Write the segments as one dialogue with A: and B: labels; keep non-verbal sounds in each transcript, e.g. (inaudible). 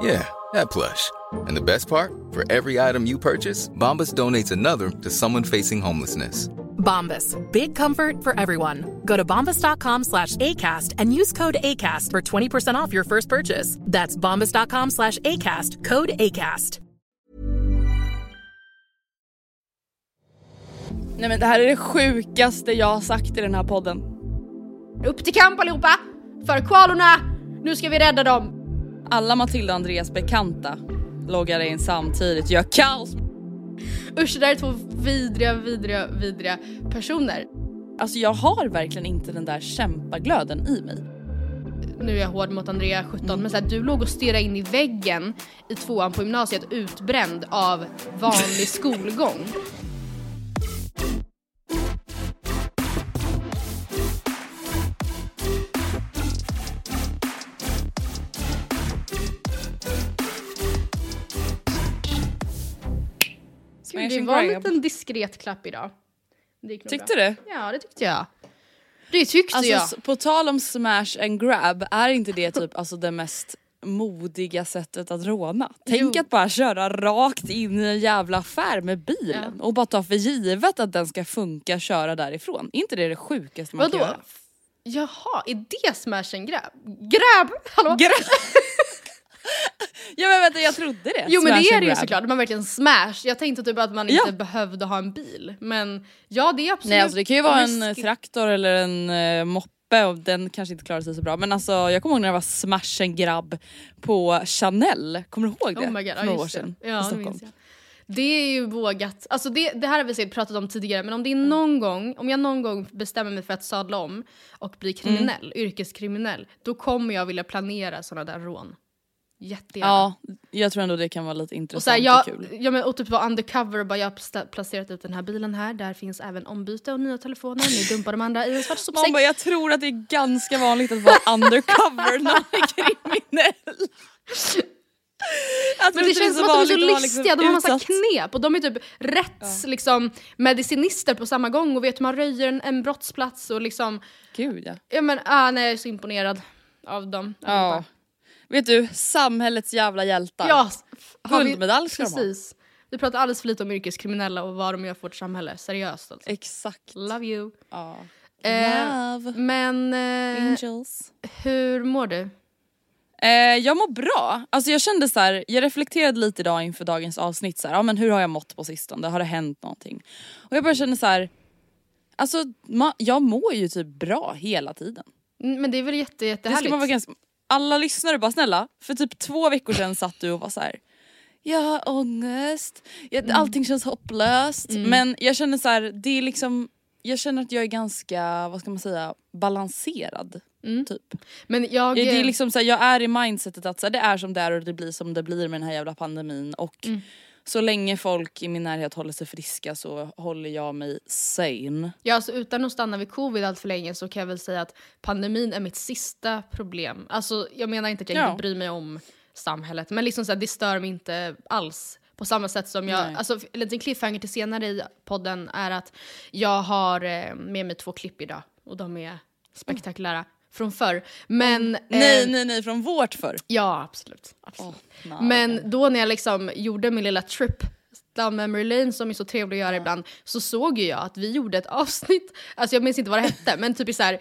A: Yeah, that plush. And the best part? For every item you purchase, Bombas donates another to someone facing homelessness.
B: Bombas. Big comfort for everyone. Go to bombas.com slash ACAST and use code ACAST for 20% off your first purchase. That's bombas.com slash ACAST. Code ACAST.
C: Nej men det här är det sjukaste jag har sagt i den här podden.
D: Upp till kamp allihopa! För koalorna! Nu ska vi rädda dem!
C: Alla Matilda och Andreas bekanta loggar in samtidigt, gör kaos.
D: Usch, det där är två vidriga, vidriga, vidriga personer.
C: Alltså jag har verkligen inte den där kämpaglöden i mig.
D: Nu är jag hård mot Andrea 17 men så här, du låg och stirrade in i väggen i tvåan på gymnasiet utbränd av vanlig skolgång. Det var en liten diskret klapp idag.
C: Tyckte
D: bra.
C: du?
D: Ja, det tyckte jag. Det tyckte
C: Alltså
D: jag.
C: på tal om smash and grab, är inte det typ alltså det mest modiga sättet att råna? Tänk
D: Jo.
C: att bara köra rakt in i en jävla affär med bilen och bara ta för givet att den ska funka köra därifrån. Är inte det det sjukaste man kan
D: Vadå?
C: göra?
D: Jaha, är det smash and grab? Grab! Hallå? (laughs) (laughs)
C: Ja men vänta jag trodde det.
D: Jo men
C: Smash
D: det är det ju såklart, man verkligen smash. Jag tänkte typ att man
C: Ja.
D: inte behövde ha en bil. Men ja det är absolut
C: Nej alltså det kan ju vara en traktor eller en uh, moppe och den kanske inte klarar sig så bra men alltså jag kommer ihåg när det var smash and grabb på Chanel, kommer du ihåg det?
D: Oh my god,
C: För några år sedan
D: Ja,
C: i Stockholm.
D: Det är ju vågat. Alltså det, det här har vi säkert pratat om tidigare men om det är någon gång, om jag någon gång bestämmer mig för att sadla om och bli kriminell,
C: Mm.
D: yrkeskriminell, då kommer jag vilja planera sådana där rån. Jättegärna.
C: Ja, jag tror ändå det kan vara lite
D: Och,
C: intressant
D: så här,
C: och,
D: jag,
C: kul.
D: ja, men, och typ vara undercover och bara jag har pla- placerat ut den här bilen här, där finns även ombyte och nya telefoner, nu dumpar de andra i en svart sopsäck.
C: bara, jag tror att det är ganska vanligt att vara undercover (laughs) när man är kriminell.
D: Men det känns som att de är så
C: vara
D: listiga,
C: liksom
D: de har massa
C: utsatt.
D: knep och de är typ rätts liksom, medicinister på samma gång och vet hur man röjer en, en brottsplats och liksom,
C: Gud ja.
D: ja men ah, nej jag är så imponerad av dem.
C: ja. Vet du, samhällets jävla hjältar.
D: Ja,
C: Guldmedalj ska de ha.
D: Precis. Vi pratar alldeles för lite om yrkeskriminella och vad de gör för vårt samhälle, seriöst alltså.
C: Exakt.
D: Love you.
C: Ja.
D: Eh,
C: Love.
D: Men eh,
C: Angels.
D: hur mår du?
C: Eh, jag mår bra. Alltså jag kände så här, jag reflekterade lite idag inför dagens avsnitt så här, ja men hur har jag mått på sistone? Har det hänt någonting? Och jag bara kände så här, alltså ma- jag mår ju typ bra hela tiden.
D: Mm, Men det är väl jätte,
C: Det ska
D: jättehärligt?
C: man vara ganska, alla lyssnare bara snälla, för typ två veckor sedan satt du och var så här. Jag har ångest, jag, allting känns hopplöst. Men jag känner så här, det är liksom, jag känner att jag är ganska, vad ska man säga, balanserad. Typ.
D: Men jag...
C: Det är liksom så här, jag är i mindsetet att så här, det är som det är och det blir som det blir med den här jävla pandemin. Och så länge folk i min närhet håller sig friska så håller jag mig sane.
D: Ja, alltså, utan att stanna vid covid allt för länge så kan jag väl säga att pandemin är mitt sista problem. Alltså, jag menar inte att jag
C: Ja.
D: inte bryr mig om samhället men liksom så här, det stör mig inte alls. På samma sätt som jag,
C: Nej.
D: alltså en liten cliffhanger till senare i podden är att jag har eh, med mig två klipp idag och de är spektakulära från förr. Men... eh,
C: Nej nej nej från vårt förr.
D: Ja absolut. absolut.
C: nej.
D: Men då när jag liksom gjorde min lilla trip Down memory lane som är så trevlig att göra ibland så såg ju jag att vi gjorde ett avsnitt, alltså jag minns inte vad det hette, men typ i så här,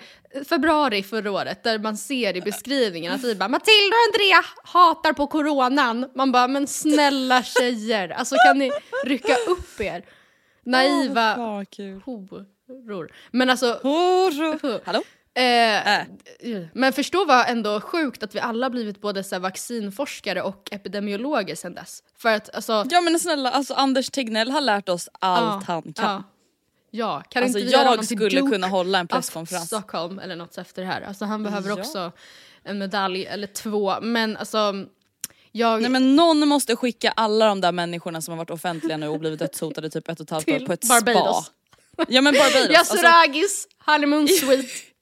D: februari förra året där man ser i beskrivningen att vi bara Matilda och Andrea hatar på coronan. Man bara men snälla tjejer, alltså kan ni rycka upp er? Naiva
C: kul.
D: horor. Men alltså,
C: Hurra. (laughs) Hallå?
D: Eh,
C: Äh.
D: Men förstå vad ändå sjukt att vi alla blivit både så vaccinforskare och epidemiologer sen dess. För att alltså...
C: Ja men snälla, alltså Anders Tegnell har lärt oss allt
D: ja,
C: han kan.
D: Ja, ja. kan
C: Alltså,
D: inte vi
C: jag skulle
D: Duke
C: kunna hålla en presskonferens.
D: Stockholm eller något efter det här. Alltså han behöver
C: Ja.
D: också en medalj eller två. Men alltså, jag...
C: Nej men någon måste skicka alla de där människorna som har varit offentliga nu och blivit dödshotade typ ett och ett halvt år på ett
D: Barbados.
C: spa. Ja men Barbados. (laughs) Alltså,
D: Yasuragis honeymoon suite. (laughs)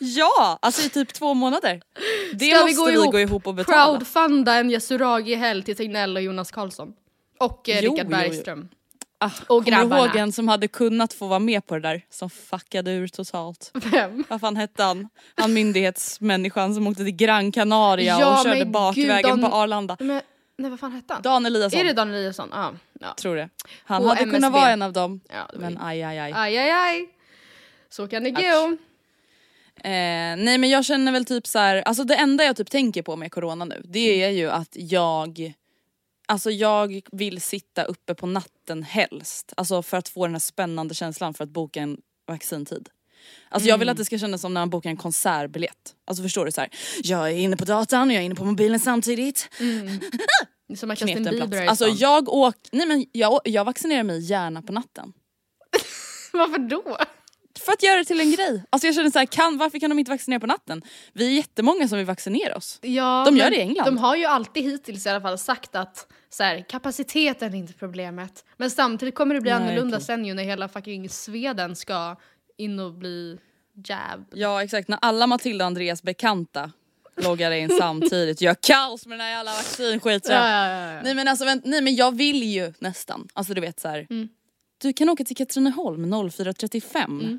C: ja, alltså i typ två månader. Det
D: Ska
C: måste vi gå ihop, och betala.
D: Crowdfunda en Yasuragi-helg till Tegnell och Jonas Karlsson. Och eh, Rickard
C: jo, jo.
D: Bergström.
C: Ah,
D: Och
C: kommer du
D: grabbarna.
C: ihåg en som hade kunnat få vara med på det där som fuckade ur totalt?
D: Vem?
C: Vad fan hette han? Han myndighetsmänniskan som åkte till Gran Canaria
D: Ja,
C: och körde bakvägen
D: gud,
C: på
D: Dan-
C: Arlanda.
D: Men, nej vad fan hette han?
C: Dan Eliasson,
D: Är det Dan Eliasson? Ja. ja.
C: tror det. Han
D: På
C: hade
D: MSB.
C: kunnat vara en av dem.
D: ja
C: Men aj aj aj.
D: aj aj aj. Så kan det gå.
C: Eh, nej men jag känner väl typ så här, alltså det enda jag typ tänker på med corona nu det är ju att jag Alltså jag vill sitta uppe på natten helst, alltså för att få den här spännande känslan för att boka en vaccintid. Alltså jag vill att det ska kännas som när man bokar en konsertbiljett. Alltså förstår du så här. jag är inne på datan och jag är inne på mobilen samtidigt.
D: Är (laughs) Som att Justin Bieber
C: Alltså jag åk, nej men jag, jag vaccinerar mig gärna på natten. (laughs)
D: Varför då?
C: För att göra det till en grej. Alltså jag känner så här, kan, varför kan de inte vaccinera på natten? Vi är jättemånga som vill vaccinera oss.
D: Ja,
C: De gör det i England.
D: De har ju alltid hittills i alla fall sagt att så här, kapaciteten är inte problemet. Men samtidigt kommer det bli
C: Nej,
D: annorlunda
C: okej.
D: sen ju när hela fucking Sweden ska in och bli jab.
C: Ja exakt, när alla Matilda och Andreas bekanta loggar in (laughs) samtidigt gör kaos med den här jävla vaccinskiten.
D: Ja, ja, ja.
C: Nej men alltså vänt, nej men jag vill ju nästan, alltså du vet så här.
D: Mm.
C: Du kan åka till Katrineholm 04.35.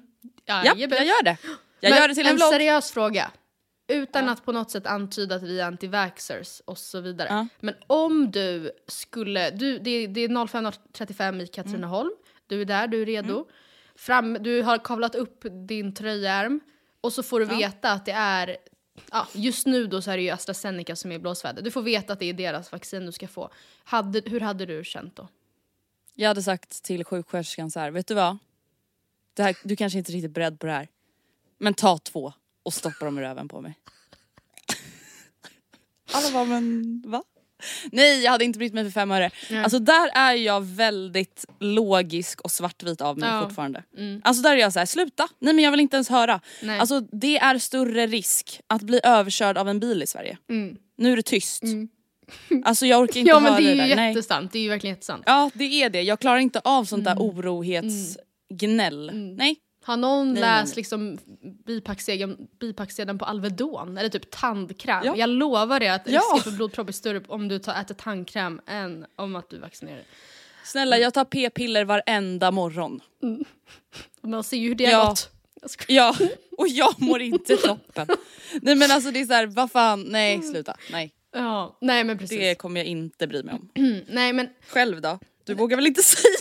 C: Ja,
D: Jajamän.
C: jag gör det. Jag
D: Men
C: gör det till en
D: en
C: vlogg.
D: seriös fråga. Utan att på något sätt antyda att vi är anti-vaxxers och så vidare.
C: Ja.
D: Men om du skulle, du, det, det är 05.35 i Katrineholm, du är där, du är redo.
C: Mm.
D: Fram, du har kavlat upp din tröjärm och så får du veta att det är Ja, just nu då så är det ju AstraZeneca som är blåsväder. Du får veta att det är deras vaccin du ska få. Hade, hur hade du känt då?
C: Jag hade sagt till sjuksköterskan så här, vet du vad? Det här, du kanske inte är riktigt beredd på det här. Men ta två och stoppa dem i röven på mig. (laughs) Alla bara, men va? Nej jag hade inte brytt mig för fem öre.
D: Nej.
C: Alltså där är jag väldigt logisk och svartvit av mig
D: Ja.
C: fortfarande.
D: Mm.
C: Alltså där är jag så här, sluta! Nej men jag vill inte ens höra.
D: Nej.
C: Alltså det är större risk att bli överkörd av en bil i Sverige.
D: Mm.
C: Nu är det tyst.
D: Mm. (laughs)
C: Alltså jag orkar (laughs) inte
D: Ja
C: höra
D: men det är
C: det
D: ju
C: där. Nej.
D: jättesant, det är ju verkligen jättesant.
C: Ja det är det, jag klarar inte av sånt
D: Mm.
C: Där orohetsgnäll. Nej.
D: Har någon
C: Nej,
D: läst
C: nej, nej.
D: liksom bipacksedeln, bipacksedeln på Alvedon eller typ tandkräm?
C: Ja.
D: Jag lovar dig att
C: Ja.
D: risken för blodpropp är större om du tar, äter tandkräm än om att du vaccinerar.
C: Snälla jag tar p-piller varenda morgon. (laughs)
D: Man ser ju hur det har
C: Ja.
D: gått. Jag skojar.
C: Ja, och jag mår inte toppen. Nej men alltså det är såhär, vad fan, nej sluta. Nej,
D: Ja, nej men precis.
C: det kommer jag inte bry mig om.
D: Mm, (clears throat) nej men
C: Själv då? Du vågar väl inte (laughs) säga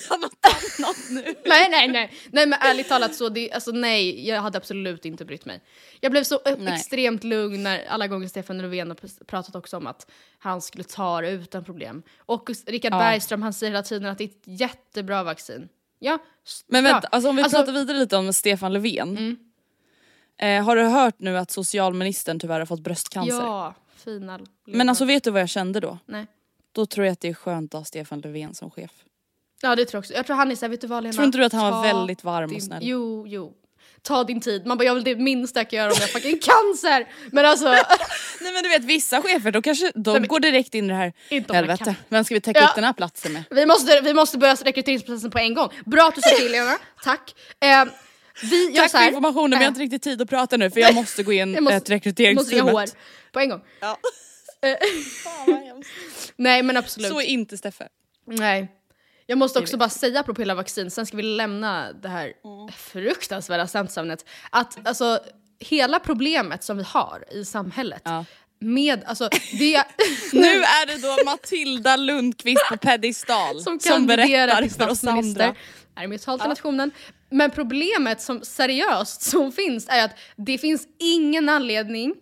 C: annat nu?
D: Nej, nej, nej. Nej men ärligt talat så, det, alltså nej, jag hade absolut inte brytt mig. Jag blev så
C: Nej.
D: extremt lugn när alla gånger Stefan Löfven har pr- pratat också om att han skulle ta det utan problem. Och Richard
C: Ja.
D: Bergström han säger hela tiden att det är ett jättebra vaccin. Ja,
C: Men
D: bra.
C: vänta, alltså om vi
D: Alltså-
C: pratar vidare lite om Stefan Löfven.
D: Mm.
C: Eh, har du hört nu att socialministern tyvärr har fått bröstcancer?
D: Ja, fina.
C: Men alltså vet du vad jag kände då?
D: Nej.
C: Då tror jag att det är skönt att ha Stefan Löfven som chef.
D: Ja det tror jag också. Jag tror han är såhär, vet du vad Lena?
C: Tror inte du att han var väldigt varm och
D: din-
C: snäll?
D: Jo, jo. Ta din tid. Man bara, jag vill det minsta jag kan göra om jag fucking cancer. Men alltså, (laughs)
C: Nej men du vet vissa chefer då kanske de
D: Nej, men-
C: går direkt in i det här,
D: Inte om jag
C: helvete,
D: kan.
C: vem ska vi täcka
D: Ja.
C: upp den här platsen med?
D: Vi måste, vi måste börja rekryteringsprocessen på en gång. Bra att du säger till Lena, tack. Eh, vi
C: Tack för informationen men jag har inte riktigt tid att prata nu för jag måste gå in
D: måste-
C: ett rekryteringsteamet.
D: På en gång.
C: Ja. (laughs)
D: Eh, Nej men absolut.
C: Så är inte Steffe.
D: Nej. Jag måste också bara säga apropå hela vaccin, sen ska vi lämna det här
C: Mm.
D: fruktansvärda samsamnet. Att alltså, hela problemet som vi har i samhället
C: Ja.
D: med, alltså det... (laughs)
C: Nu är det då Matilda Lundqvist på pedestal
D: som
C: som, berättar för oss andra.
D: Är mitt tal till nationen. Men problemet som seriöst som finns är att det finns ingen anledning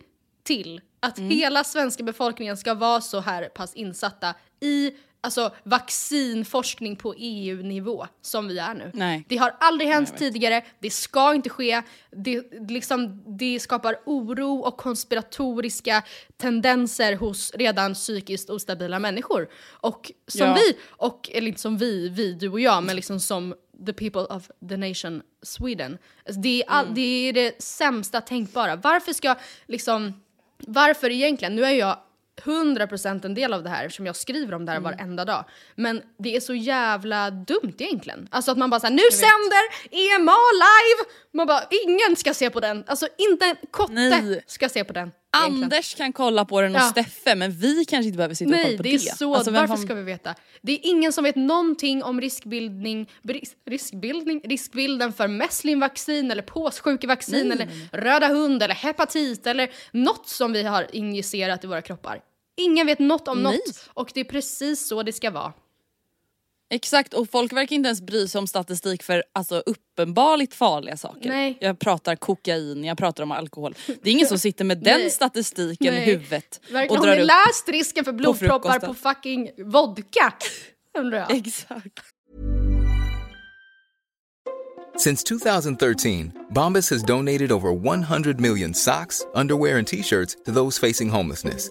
D: till att
C: Mm.
D: hela svenska befolkningen ska vara så här pass insatta i alltså, vaccinforskning på EU-nivå som vi är nu.
C: Nej.
D: Det har aldrig hänt tidigare, det ska inte ske, det, liksom, det skapar oro och konspiratoriska tendenser hos redan psykiskt ostabila människor. Och som
C: Ja.
D: vi, och, eller inte som vi, vi, du och jag, men liksom som the people of the nation Sweden. Alltså det, är all, det är det sämsta tänkbara. Varför ska liksom, varför egentligen? Nu är jag 100% en del av det här eftersom jag skriver om det här varenda dag. Men det är så jävla dumt egentligen. Alltså att man bara såhär, nu sänder EMA live! Man bara, ingen ska se på den. Alltså inte en kotte
C: Nej.
D: ska se på den.
C: Anders kan kolla på den och
D: Ja.
C: Steffe men vi kanske inte behöver sitta och kolla
D: Nej,
C: på
D: det
C: det.
D: är så.
C: Alltså,
D: varför ska vi veta? Det är ingen som vet någonting om riskbildning, ris- riskbildning, riskbilden för mässlingvaccin eller påssjukevaccin eller röda hund eller hepatit eller något som vi har injicerat i våra kroppar. Ingen vet något om
C: Nej.
D: något och det är precis så det ska vara.
C: Exakt och folk verkar inte ens bry sig om statistik för alltså, uppenbarligt farliga saker.
D: Nej.
C: Jag pratar kokain, jag pratar om alkohol. Det är ingen som sitter med den statistiken i huvudet
D: Verkligen,
C: och
D: har
C: drar
D: ni
C: upp.
D: läst risken för blodproppar på
C: frukosten.
D: fucking vodka? (laughs) Undrar jag.
C: Exakt.
A: Since 2013, Bombas has donated over 100 million socks, underwear, and t shirts to those facing homelessness.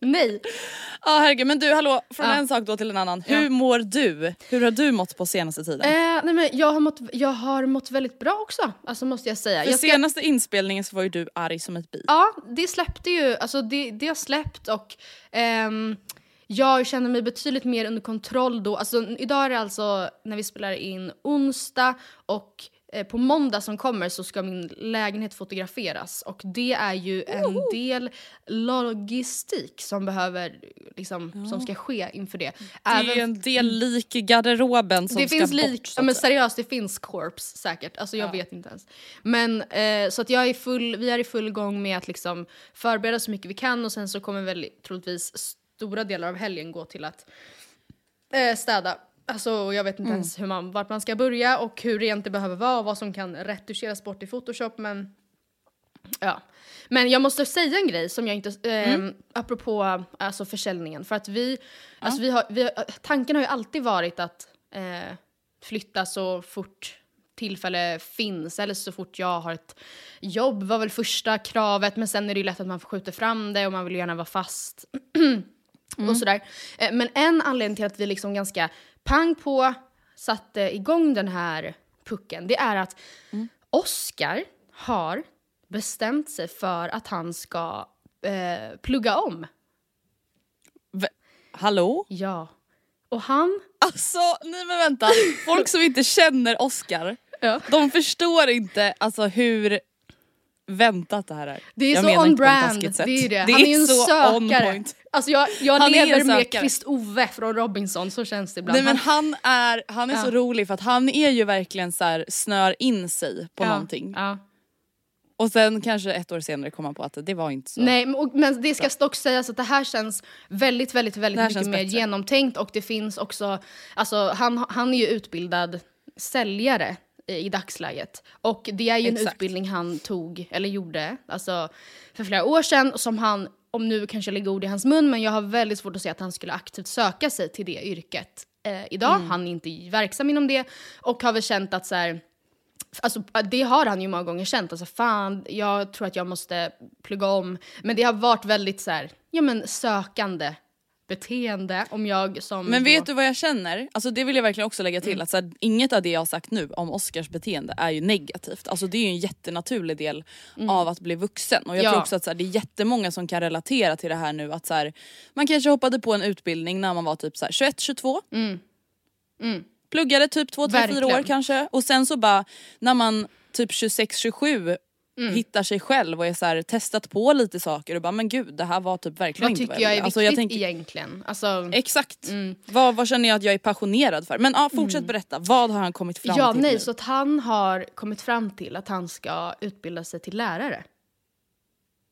D: Nej.
C: Ja herregud men du hallå, från
D: Ja.
C: en sak då till en annan. Hur mår du? Hur har du mått på senaste tiden?
D: Eh, nej men jag har, mått, jag har mått väldigt bra också, alltså måste jag säga.
C: För
D: jag ska-
C: senaste inspelningen så var ju du arg som ett bi.
D: Ja, det släppte ju, alltså det, det har släppt och ehm, jag känner mig betydligt mer under kontroll då. Alltså idag är det alltså när vi spelar in onsdag och på måndag som kommer så ska min lägenhet fotograferas och det är ju en del logistik som behöver liksom, som ska ske inför det.
C: Det är ju en del lik i garderoben som
D: det
C: ska
D: finns
C: bort.
D: lik, ja, men seriöst det finns corps säkert, alltså jag vet inte ens. Men eh, så att jag är full, vi är i full gång med att liksom förbereda så mycket vi kan och sen så kommer väl troligtvis stora delar av helgen gå till att eh, städa. Alltså jag vet inte ens hur man, vart man ska börja och hur rent det behöver vara och vad som kan retuscheras bort i photoshop men Ja. Men jag måste säga en grej som jag inte, eh, apropå alltså försäljningen. För att vi, alltså vi har, vi har, tanken har ju alltid varit att eh, flytta så fort tillfälle finns eller så fort jag har ett jobb var väl första kravet men sen är det ju lätt att man skjuter fram det och man vill gärna vara fast (clears throat) och sådär. Eh, men en anledning till att vi liksom ganska pang på satte igång den här pucken det är att Oscar har bestämt sig för att han ska eh, plugga om.
C: V- Hallå?
D: Ja. Och han...
C: Alltså nej men vänta, folk som inte känner Oscar,
D: Ja.
C: de förstår inte alltså hur väntat det här är.
D: Det är
C: Jag
D: så on brand, det är det.
C: Det
D: Han är ju en sökare. Alltså jag, jag
C: Han är
D: lever med. Krist-Ove från Robinson, så känns det ibland.
C: Nej men han är, han är
D: Ja.
C: så rolig för att han är ju verkligen så här, snör in sig på
D: ja,
C: någonting.
D: Ja.
C: Och sen kanske ett år senare kommer han på att det var inte så.
D: Nej, men, men det ska dock sägas att det här känns väldigt, väldigt, väldigt mycket mer genomtänkt och det finns också, alltså han, han är ju utbildad säljare i, i dagsläget. Och det är ju en
C: Exakt.
D: utbildning han tog, eller gjorde, alltså för flera år sedan som han, om nu kanske jag lägger ord i hans mun, men jag har väldigt svårt att se att han skulle aktivt söka sig till det yrket eh, idag.
C: Mm.
D: Han är inte verksam inom det och har väl känt att så här, Alltså, det har han ju många gånger känt. Alltså, fan, jag tror att jag måste plugga om. Men det har varit väldigt så här, ja, men, sökande beteende. Om jag som
C: Men
D: då,
C: vet du vad jag känner? Alltså det vill jag verkligen också lägga till.
D: Mm.
C: Att så här, inget av det jag har sagt nu om Oscars beteende är ju negativt. Alltså det är ju en jättenaturlig del av att bli vuxen. Och jag
D: Mm. Ja.
C: tror också att så här, det är jättemånga som kan relatera till det här nu. Att så här, man kanske hoppade på en utbildning när man var typ 21-22. Pluggade typ 2-3-4
D: Mm. Verkligen.
C: år kanske. Och sen så bara när man typ 26-27
D: Mm.
C: hittar sig själv och är så här, testat på lite saker och bara men gud det här var typ verkligen
D: vad
C: inte
D: tycker
C: vad
D: jag är
C: ville.
D: viktigt
C: Alltså, jag tänker,
D: egentligen? Alltså,
C: Exakt. Vad, vad känner jag att jag är passionerad för? Men ja, fortsätt berätta, vad har han kommit fram
D: ja,
C: till
D: nej,
C: nu?
D: så att han har kommit fram till att han ska utbilda sig till lärare.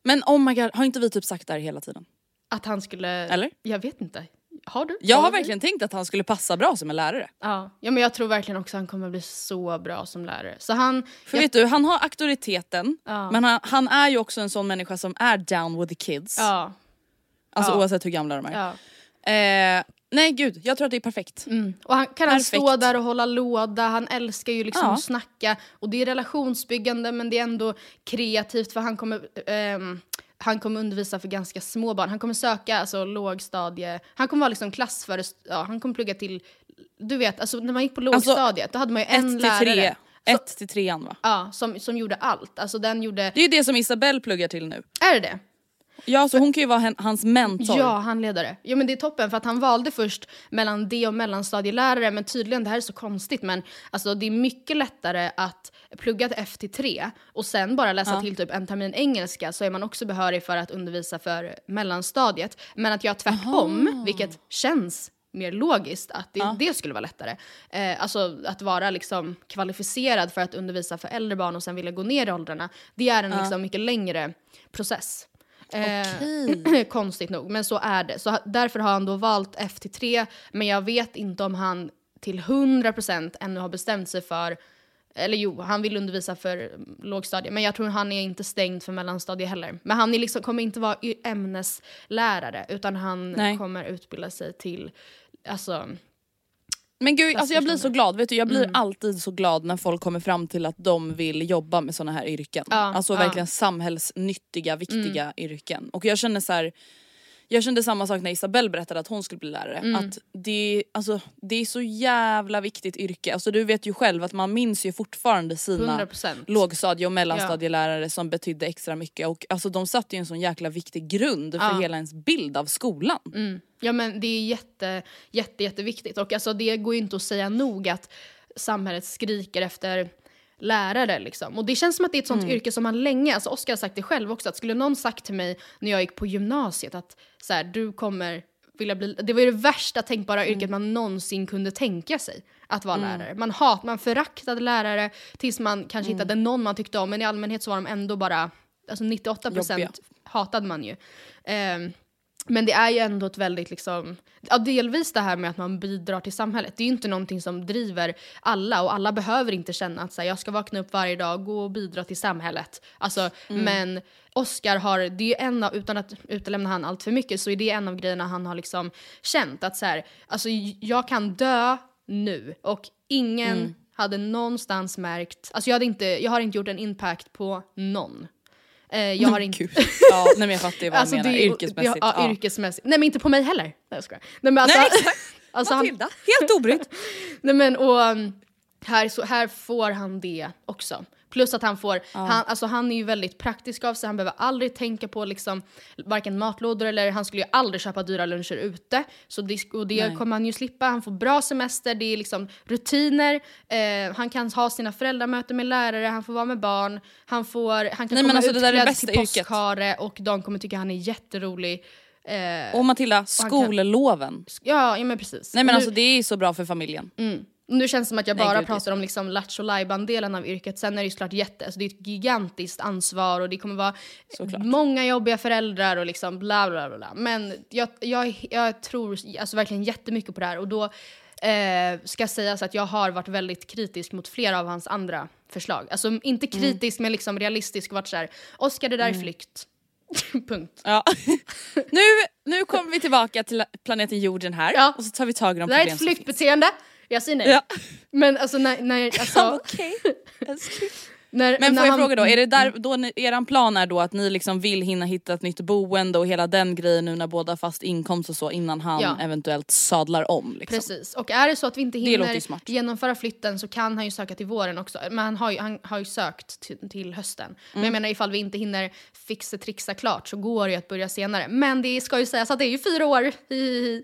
C: Men oh my god, har inte vi typ sagt det här hela tiden?
D: Att han skulle...
C: Eller?
D: Jag vet inte. Har du?
C: Jag har verkligen tänkt att han skulle passa bra som en lärare.
D: Ja. ja, men jag tror verkligen också att han kommer bli så bra som lärare. Så han...
C: För
D: jag,
C: vet du, han har auktoriteten,
D: Ja.
C: men han, han är ju också en sån människa som är down with the kids.
D: Ja.
C: Alltså
D: Ja.
C: oavsett hur gamla de är.
D: ja.
C: Eh, nej gud, jag tror att det är perfekt.
D: Mm. Och han, kan han
C: Perfekt.
D: stå där och hålla låda, han älskar ju liksom att snacka. Och det är relationsbyggande men det är ändå kreativt för han kommer, ehm, han kommer undervisa för ganska små barn. Han kommer söka alltså, lågstadie, han kommer vara liksom klassförest... Ja, han kommer plugga till... Du vet, alltså, när man gick på lågstadiet då hade man ju en lärare.
C: tre.
D: Så,
C: Ett till trean va?
D: ja, som, som gjorde allt. Alltså den gjorde...
C: Det är ju det som Isabelle pluggar till nu.
D: Är det det?
C: Ja, så hon kan ju vara hans mentor.
D: Ja, handledare. Ja men det är toppen för att han valde först mellan det och mellanstadielärare men tydligen, det här är så konstigt men alltså det är mycket lättare att plugga till FT3 och sen bara läsa till typ en termin engelska så är man också behörig för att undervisa för mellanstadiet. Men att göra tvärtom, vilket känns mer logiskt att det, det skulle vara lättare. Eh, alltså att vara liksom kvalificerad för att undervisa för äldre barn och sen vilja gå ner i åldrarna. Det är en liksom mycket längre process. Eh, (clears throat) konstigt nog, men så är det. Så därför har han då valt FT3, men jag vet inte om han till 100% ännu har bestämt sig för eller jo, han vill undervisa för mm, lågstadie, men jag tror han är inte stängd för mellanstadie heller. Men han är liksom, kommer inte vara ämneslärare, utan han
C: Nej.
D: kommer utbilda sig till, alltså,
C: Men gud, alltså jag blir så glad. Vet du, jag blir
D: Mm.
C: alltid så glad när folk kommer fram till att de vill jobba med såna här yrken.
D: Ja,
C: alltså
D: ja. Mm.
C: verkligen samhällsnyttiga, viktiga yrken. Och jag känner så här, jag kände samma sak när Isabelle berättade att hon skulle bli lärare.
D: Mm.
C: Att det, alltså, det är så jävla viktigt yrke. Alltså, du vet ju själv att man minns ju fortfarande sina
D: 100%.
C: lågstadie och mellanstadielärare som betydde extra mycket. Och alltså, de satte ju en sån jäkla viktig grund för
D: Ja.
C: hela ens bild av skolan.
D: Mm. Ja men det är jätte, jätte, jätteviktigt och alltså det går ju inte att säga nog att samhället skriker efter lärare liksom. Och det känns som att det är ett sånt
C: Mm.
D: yrke som man länge, alltså Oskar har sagt det själv också, att skulle någon sagt till mig när jag gick på gymnasiet att så här, du kommer vilja bli, det var ju det värsta tänkbara yrket man någonsin kunde tänka sig. Att vara lärare. Man hat, man föraktade lärare tills man kanske hittade någon man tyckte om men i allmänhet så var de ändå bara, alltså 98%
C: Jobbiga.
D: hatade man ju. Ehm, men det är ju ändå ett väldigt liksom, ja delvis det här med att man bidrar till samhället. Det är ju inte någonting som driver alla och alla behöver inte känna att så här, jag ska vakna upp varje dag, gå och bidra till samhället. Alltså, Men Oscar har, det är ju en av, utan att utelämna han allt för mycket, så är det en av grejerna han har liksom känt att så här, alltså jag kan dö nu och ingen hade någonstans märkt, alltså jag, hade inte, jag har inte gjort en impact på någon. Eh, jag har (laughs) inte... (laughs)
C: Ja, nej, men jag fattar ju vad
D: Alltså,
C: du menar. Yrkesmässigt.
D: Ja,
C: ja.
D: yrkesmässigt. Nej men inte på mig heller. Nej jag skojar. Nej men alltså,
C: Nej exakt. (laughs)
D: alltså han,
C: Matilda, helt obrydd.
D: nej men och um, här, så, här får han det också. Plus att han får, han, alltså han är ju väldigt praktisk av sig, han behöver aldrig tänka på liksom varken matlådor eller han skulle ju aldrig köpa dyra luncher ute. Så det, och det
C: Nej.
D: kommer han ju slippa, han får bra semester, det är liksom rutiner, eh, han kan ha sina föräldramöten med lärare, han får vara med barn, han, får, han kan
C: Nej,
D: komma
C: alltså,
D: utklädd till påskhare och de kommer tycka han är jätterolig. Eh,
C: Och Matilda,
D: kan-
C: skolloven.
D: ja, ja men precis.
C: Nej men
D: Nu-
C: alltså det är så bra för familjen.
D: Mm. Nu känns det som att jag
C: Nej,
D: bara
C: gud,
D: pratar om liksom lattjo delen av yrket. Sen är det ju såklart jätte, alltså det är ett gigantiskt ansvar och det kommer vara
C: Såklart.
D: många jobbiga föräldrar och liksom bla bla bla. bla. Men jag, jag, jag tror alltså verkligen jättemycket på det här och då eh, ska sägas att jag har varit väldigt kritisk mot flera av hans andra förslag. Alltså inte
C: Mm.
D: kritisk men liksom realistisk och varit såhär, Oskar det där är flykt. (laughs) Punkt.
C: Ja. (laughs) nu, nu kommer vi tillbaka till planeten jorden här
D: Ja.
C: och så tar vi tag i de
D: Det här är
C: problem
D: ett
C: som finns.
D: Jag säger nej.
C: Ja.
D: Men alltså när, när, (laughs) alltså,
C: Okej. (laughs)
D: när,
C: Men
D: när
C: får jag
D: han-
C: fråga då, är det där, då ni, eran plan är då att ni liksom vill hinna hitta ett nytt boende och hela den grejen nu när båda har fast inkomst och så innan han
D: Ja.
C: eventuellt sadlar om? Liksom.
D: Precis, och är det så att vi inte hinner genomföra flytten så kan han ju söka till våren också. Men han har ju, han har ju sökt till, till hösten. Men
C: Mm.
D: jag menar ifall vi inte hinner fixa trixa klart så går det ju att börja senare. Men det ska ju sägas att det är ju fyra år i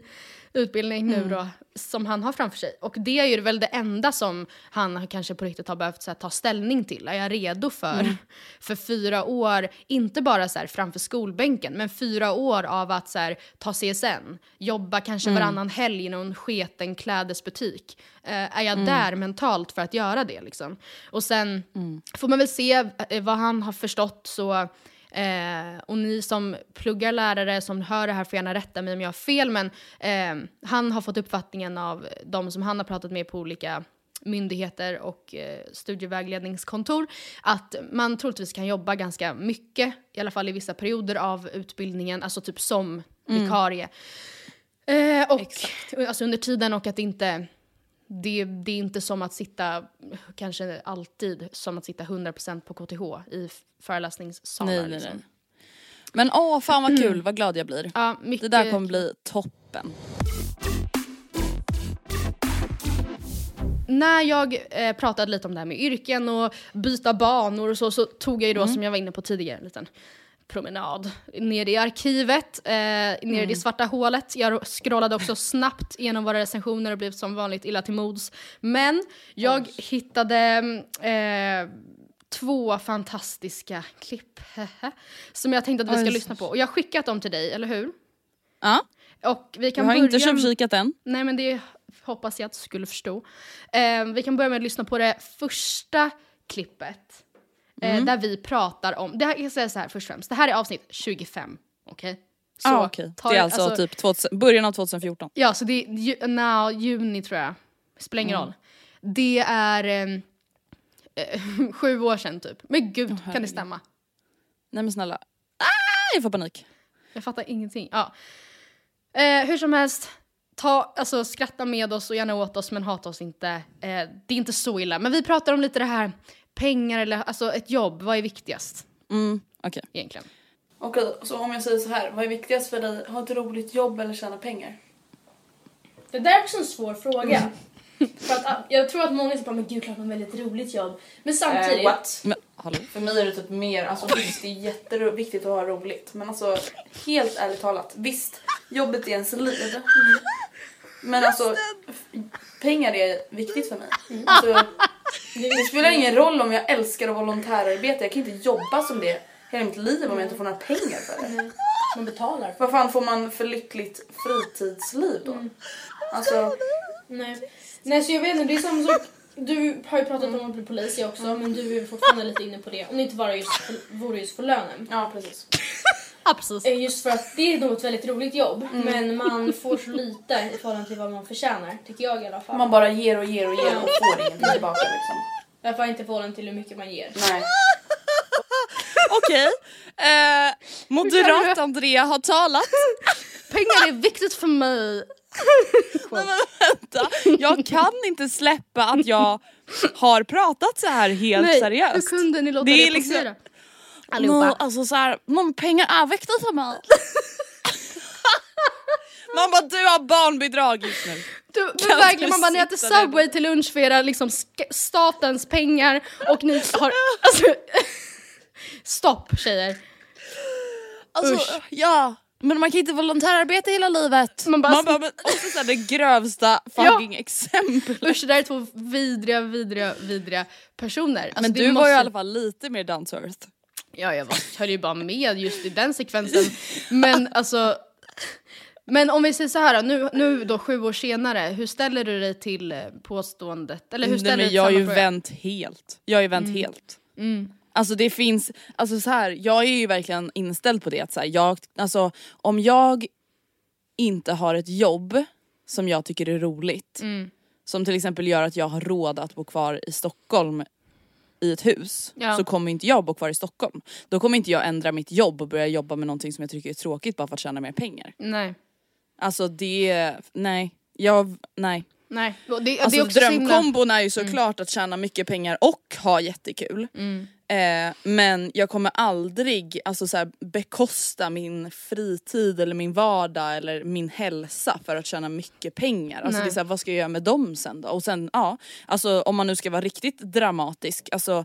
D: utbildning nu
C: Mm.
D: då som han har framför sig. Och det är ju väl det enda som han kanske på riktigt har behövt här, ta ställning till. Är jag redo för,
C: Mm. (laughs)
D: för fyra år, inte bara så här, framför skolbänken, men fyra år av att så här, ta CSN, jobba kanske
C: Mm.
D: varannan helg i någon sketen klädesbutik. Eh, är jag
C: Mm.
D: där mentalt för att göra det? Liksom? Och sen
C: Mm.
D: får man väl se eh, vad han har förstått så Eh, och ni som pluggar lärare som hör det här får gärna rätta mig om jag har fel men eh, han har fått uppfattningen av de som han har pratat med på olika myndigheter och eh, studievägledningskontor att man troligtvis kan jobba ganska mycket, i alla fall i vissa perioder av utbildningen, alltså typ som vikarie. Eh, och alltså under tiden och att det inte det, det är inte som att sitta, kanske alltid, som att sitta 100% på KTH i föreläsningssalar.
C: Nej, nej,
D: liksom.
C: nej. Men åh fan vad kul, vad glad jag blir.
D: Ja,
C: Det där kommer bli toppen.
D: När jag eh, pratade lite om det här med yrken och byta banor och så, så tog jag ju då, som jag var inne på tidigare, en liten promenad ner i arkivet, eh, ner i det svarta hålet. Jag scrollade också snabbt igenom våra recensioner och blev som vanligt illa till mods. Men jag hittade eh, två fantastiska klipp som jag tänkte att vi ska
C: Oj.
D: lyssna på. Och jag har skickat dem till dig, eller hur?
C: Ja,
D: Och vi
C: jag
D: kan
C: har
D: börja...
C: inte tjuvkikat än.
D: Nej men det hoppas jag att du skulle förstå. Eh, vi kan börja med att lyssna på det första klippet. Eh,
C: Mm.
D: Där vi pratar om, det här, jag säger så här först och främst, det här är avsnitt 25. Okej? Så
C: Ah,
D: ta-
C: Det är alltså, typ 2000, början av 2014.
D: Ja, så det är ju, no, juni tror jag. Spelar ingen
C: Mm.
D: roll. Det är ehm, eh, (laughs) sju år sedan typ. Men gud, kan det stämma?
C: Nej men snälla. Ah, jag får panik.
D: Jag fattar ingenting. Ja. Eh, hur som helst, ta, alltså, skratta med oss och gärna åt oss men hata oss inte. Eh, det är inte så illa. Men vi pratar om lite det här, pengar eller alltså ett jobb, vad är viktigast
C: Mm, okej.
D: egentligen?
E: Okej, så om jag säger så här, vad är viktigast för dig? Ha ett roligt jobb eller tjäna pengar?
F: Det där är också en svår fråga. För att, ah, jag tror att många säger men gud klart man väljer ett roligt jobb. Men samtidigt,
E: Eh, what?
C: Men?
E: För mig är det typ mer, alltså visst det är jätteviktigt att ha roligt men alltså helt ärligt talat, visst jobbet är ens liv. Men alltså pengar är viktigt för mig. Alltså, det spelar ingen roll om jag älskar att volontärarbeta, jag kan inte jobba som det hela mitt liv om jag inte får några pengar för det.
F: man betalar.
E: Vad fan får man för lyckligt fritidsliv då? Alltså,
F: Nej. Nej, så jag vet inte, det är samma sak. Du har ju pratat om att bli polis, jag också, men du är fortfarande lite inne på det. Om det inte bara just för, vore just för lönen.
E: ja precis.
D: Ja, precis.
F: Eh, Just för att det är nog ett väldigt roligt jobb, men man får så lite i förhållande till vad man förtjänar, tycker jag i alla fall.
E: Man bara ger och ger och ger och får ingenting tillbaka liksom.
F: I alla fall inte i förhållande till hur mycket man ger.
E: Nej. (laughs)
C: Okej, eh, moderat Andrea har talat. (laughs)
D: Pengar är viktigt för mig. (laughs)
C: Nej, men vänta, jag kan inte släppa att jag har pratat så här helt
D: Nej,
C: seriöst.
D: hur kunde ni låta
C: Det
D: det,
C: är liksom-
D: Allihopa.
C: alltså så här, någon pengar är viktigt för mig. (laughs) Man bara du har barnbidrag just nu.
D: Du, men
C: Kan
D: verkligen, man bara ni äter? Subway till lunch för era liksom statens pengar och ni har... (laughs) Alltså, (laughs) stopp tjejer.
C: Alltså,
D: Usch.
C: ja. Men man kan inte volontärarbeta hela livet.
D: Man bara-
C: man men också såhär det grövsta fucking exemplet.
D: Usch det där är två vidriga, vidriga, vidriga personer. Alltså,
C: men du var
D: måste-
C: ju i alla fall lite mer down to earth.
D: Ja jag var, höll ju bara med just i den sekvensen. Men alltså... Men om vi säger så här nu, nu då sju år senare, hur ställer du dig till eh, påståendet? Eller hur ställer
C: Nej, men jag har ju vänt helt. Jag ju vänt helt. Alltså det finns, alltså så här, jag är ju verkligen inställd på det att så här, jag, alltså om jag inte har ett jobb som jag tycker är roligt,
D: Mm.
C: som till exempel gör att jag har råd att bo kvar i Stockholm i ett hus,
D: Ja.
C: så kommer inte jag bo kvar i Stockholm. Då kommer inte jag ändra mitt jobb och börja jobba med någonting som jag tycker är tråkigt bara för att tjäna mer pengar.
D: Nej.
C: Alltså det, nej. Jag, nej.
D: Nej. Det,
C: Alltså
D: det är också så himla-
C: drömkombon är ju såklart att tjäna mycket pengar och ha jättekul.
D: Mm.
C: Eh, men jag kommer aldrig alltså, så här, bekosta min fritid eller min vardag eller min hälsa för att tjäna mycket pengar. Alltså,
D: Nej.
C: det är så här, vad ska jag göra med dem sen då? Och sen ja, alltså, om man nu ska vara riktigt dramatisk, alltså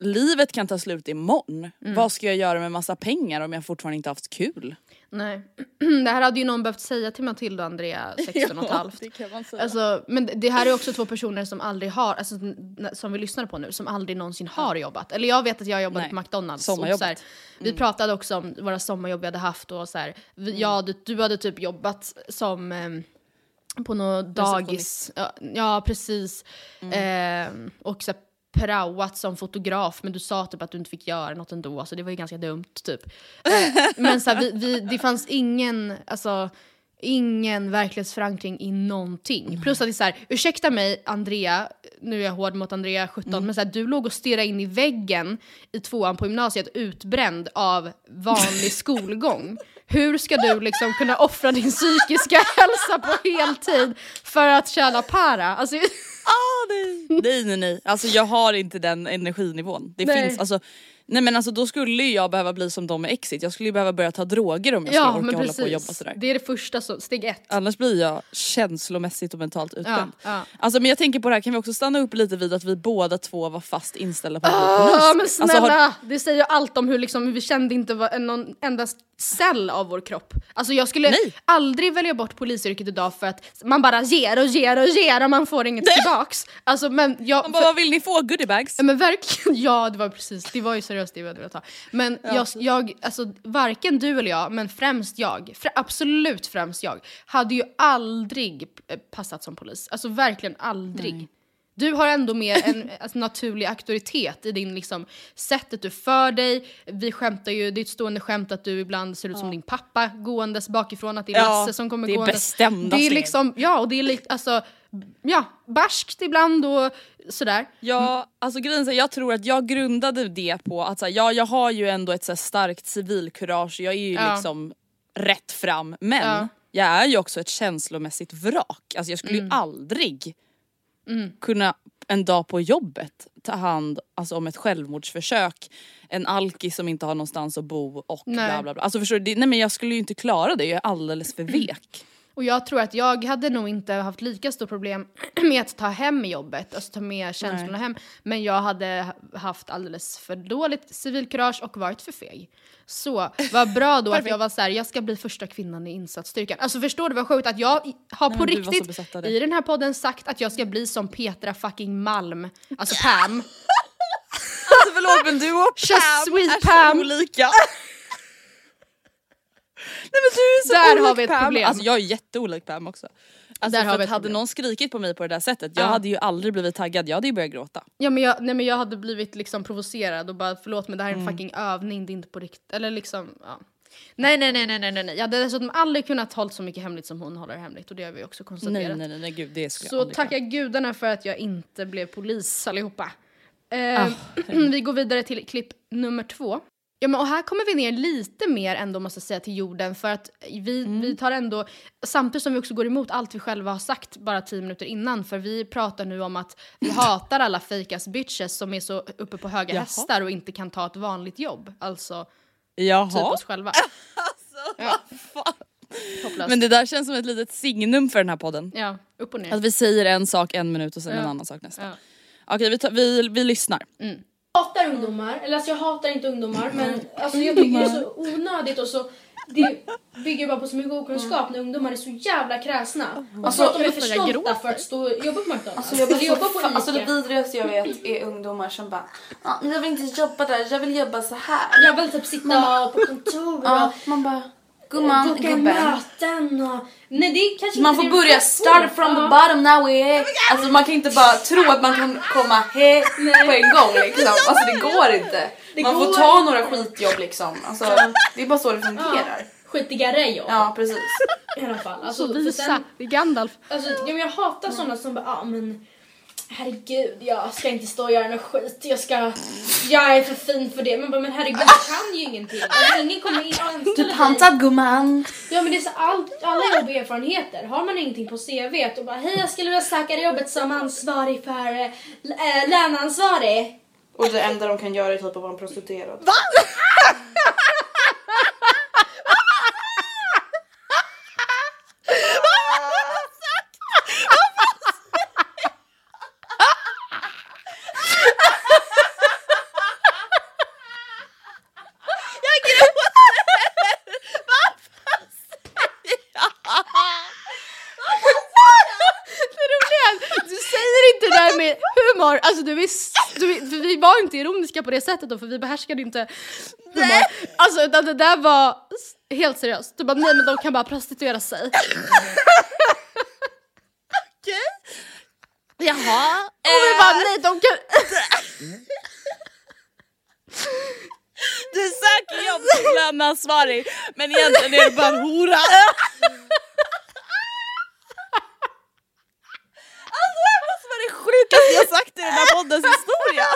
C: livet kan ta slut imorgon.
D: Mm.
C: Vad ska jag göra med massa pengar om jag fortfarande inte haft kul?
D: Nej. (clears throat) Det här hade ju någon behövt säga till Matilda och Andrea (laughs) 16 och ett halvt.
C: det kan man säga.
D: Alltså, men det här är också två personer som aldrig har, alltså, som vi lyssnar på nu, som aldrig någonsin har jobbat. Eller jag vet att jag jobbade
C: Nej.
D: på McDonalds. Och så här, vi pratade också om våra sommarjobb vi hade haft och så här, vi, ja, du, du hade typ jobbat som ehm, på något dagis. Ja, ja precis. Ehm, och så här, praoat som fotograf men du sa typ att du inte fick göra något ändå så det var ju ganska dumt typ. (laughs) Eh, men så här, vi, vi, det fanns ingen, alltså ingen verklighetsförankring i någonting. Plus att det är så här, ursäkta mig Andrea, nu är jag hård mot Andrea 17, men så här, du låg och stirrade in i väggen i tvåan på gymnasiet utbränd av vanlig (laughs) skolgång. Hur ska du liksom kunna offra din psykiska (laughs) hälsa på heltid för att tjäna para? Alltså,
C: Ah, nej. nej nej nej, alltså jag har inte den energinivån. Det
D: Nej.
C: finns alltså Nej men alltså då skulle jag behöva bli som de med Exit, jag skulle ju behöva börja ta droger om jag
D: ja,
C: skulle orka hålla på och jobba sådär.
D: Det är det första, så, steg ett.
C: Annars blir jag känslomässigt och mentalt utbränd.
D: ja.
C: Alltså men jag tänker på det här, kan vi också stanna upp lite vid att vi båda två var fast inställda på att bli
D: Ja
C: polis?
D: men
C: Alltså,
D: snälla,
C: har-
D: det säger ju allt om hur liksom, vi kände inte var någon enda cell av vår kropp. Alltså jag skulle
C: Nej.
D: aldrig välja bort polisyrket idag för att man bara ger och ger och ger och man får inget tillbaks. Alltså men jag...
C: Man bara, vad vill ni få? Goodiebags?
D: Ja, men verkligen, (laughs) ja det var precis, det var ju seriöst det vi hade velat ha. Men jag, jag, alltså varken du eller jag, men främst jag, fr absolut främst jag, hade ju aldrig eh, passat som polis. Alltså verkligen aldrig. Du har ändå mer en (laughs) alltså, naturlig auktoritet i din liksom, sättet du för dig. Vi skämtar ju, det är ett stående skämt att du ibland ser ut som din pappa gåendes bakifrån, att det är
C: Ja,
D: Lasse som kommer
C: det är
D: gåendes.
C: bestämda
D: Det är liksom, ja och det är lite, alltså, ja, barskt ibland och sådär.
C: Ja, alltså grejen är, jag tror att jag grundade det på att så här, ja, jag har ju ändå ett så starkt civilkurage, jag är ju
D: Ja.
C: liksom rätt fram men
D: Ja.
C: jag är ju också ett känslomässigt vrak. Alltså jag skulle
D: Mm.
C: ju aldrig kunna en dag på jobbet ta hand alltså, om ett självmordsförsök, en alkis som inte har någonstans att bo och
D: Nej.
C: bla bla bla. Alltså förstår du, det, nej men jag skulle ju inte klara det, jag är alldeles för vek.
D: Och jag tror att jag hade nog inte haft lika stort problem (clears throat) med att ta hem jobbet, alltså ta med känslorna hem. Men jag hade ha- haft alldeles för dåligt civilkurage och varit för feg. Så vad bra (laughs) då att jag var så här: jag ska bli första kvinnan i insatsstyrkan. Alltså förstår du vad sjukt att jag har
C: Nej,
D: på riktigt i den här podden sagt att jag ska bli som Petra fucking Malm, alltså Pam. (laughs)
C: Alltså förlåt men du och Pam är så olika. (laughs) Men du är så
D: Där har vi ett
C: Pam.
D: problem.
C: Alltså jag är jätteolik Pam också. Alltså
D: Där har vi ett
C: hade
D: problem.
C: någon skrikit på mig på det där sättet, jag
D: Ja.
C: hade ju aldrig blivit taggad, jag hade ju börjat gråta.
D: Ja men jag, nej, men jag hade blivit liksom provocerad och bara förlåt men det här är en
C: Mm.
D: fucking övning, det är inte på riktigt. Eller liksom, ja. Nej nej nej nej nej nej nej. Jag hade dessutom aldrig kunnat hålla så mycket hemligt som hon håller hemligt och det har vi också konstaterat.
C: Nej nej nej, nej gud det skulle jag
D: Så
C: aldrig
D: tacka gudarna för att jag inte blev polis allihopa.
C: Ah,
D: Eh, (clears throat) vi går vidare till klipp nummer två. Ja, men och här kommer vi ner lite mer ändå måste jag säga till jorden för att vi,
C: Mm.
D: vi tar ändå, samtidigt som vi också går emot allt vi själva har sagt bara tio minuter innan för vi pratar nu om att vi (laughs) hatar alla ass bitches som är så uppe på höga
C: Jaha.
D: hästar och inte kan ta ett vanligt jobb. Alltså typ
C: Jaha.
D: oss själva. (laughs)
C: Vad fan.
D: Hopplöst.
C: Men det där känns som ett litet signum för den här podden.
D: Ja, upp och ner.
C: Att vi säger en sak en minut och sen
D: Ja.
C: en annan sak nästa.
D: Ja.
C: Okej vi, tar- vi, vi lyssnar.
F: Jag hatar ungdomar, eller alltså jag hatar inte ungdomar men alltså jag tycker det är så onödigt och så det bygger bara på så mycket okunskap när ungdomar är så jävla kräsna. Och
E: Alltså,
F: så att de är
E: jag
F: för stolta för att stå och jobba på McDonalds.
E: Alltså, jag
F: eller jobba
E: så
F: på Ica.
E: alltså det vidrigaste jag vet är ungdomar som bara ah, jag vill inte jobba där, jag vill jobba så här.
F: Jag vill typ sitta på kontor
E: Ja,
F: och
E: man bara gumman,
F: boka
E: gubben.
F: möten och... Nej det är kanske
E: Man
F: inte
E: får börja
F: kan
E: start from the
F: Ja.
E: bottom now we Alltså man kan inte bara tro att man kan komma he på en gång liksom. Alltså det går inte.
F: Det
E: man
F: går
E: får ta
F: inte.
E: några skitjobb liksom. Alltså, det är bara så det fungerar.
F: Skitigare jobb
E: Ja precis.
F: i alla fall. Alltså,
D: Så
F: för
D: visa,
F: sen-
D: det är Gandalf.
F: Alltså, ja, men jag hatar såna som bara, ah, men herregud, jag ska inte stå och göra något skit. Jag ska, jag är för fin för det. Men bara, men herregud, jag kan ju ingenting. Alltså, ingen kommer in och anställa
E: Typ
F: dig.
E: hantad gumman.
F: Ja men det är så all, alla jobb och erfarenheter. Har man ingenting på CV och bara, hej jag skulle vilja söka det jobbet som ansvarig för äh, löneansvarig.
E: Och det enda de kan göra är typ att vara en prostituerad.
D: Det (laughs) roliga är att du säger inte det där med humor, alltså du är, s- du är, för vi var ironiska på det sättet då för vi behärskade inte humor. Alltså utan det där var helt seriöst. Du bara nej men de kan bara prostituera sig.
C: Jaha.
D: Och vi bara nej de kan...
C: Du söker jobb som löneansvarig men egentligen är du bara en hora. Alltså det här måste vara det sjukaste jag sagt i den här poddens historia.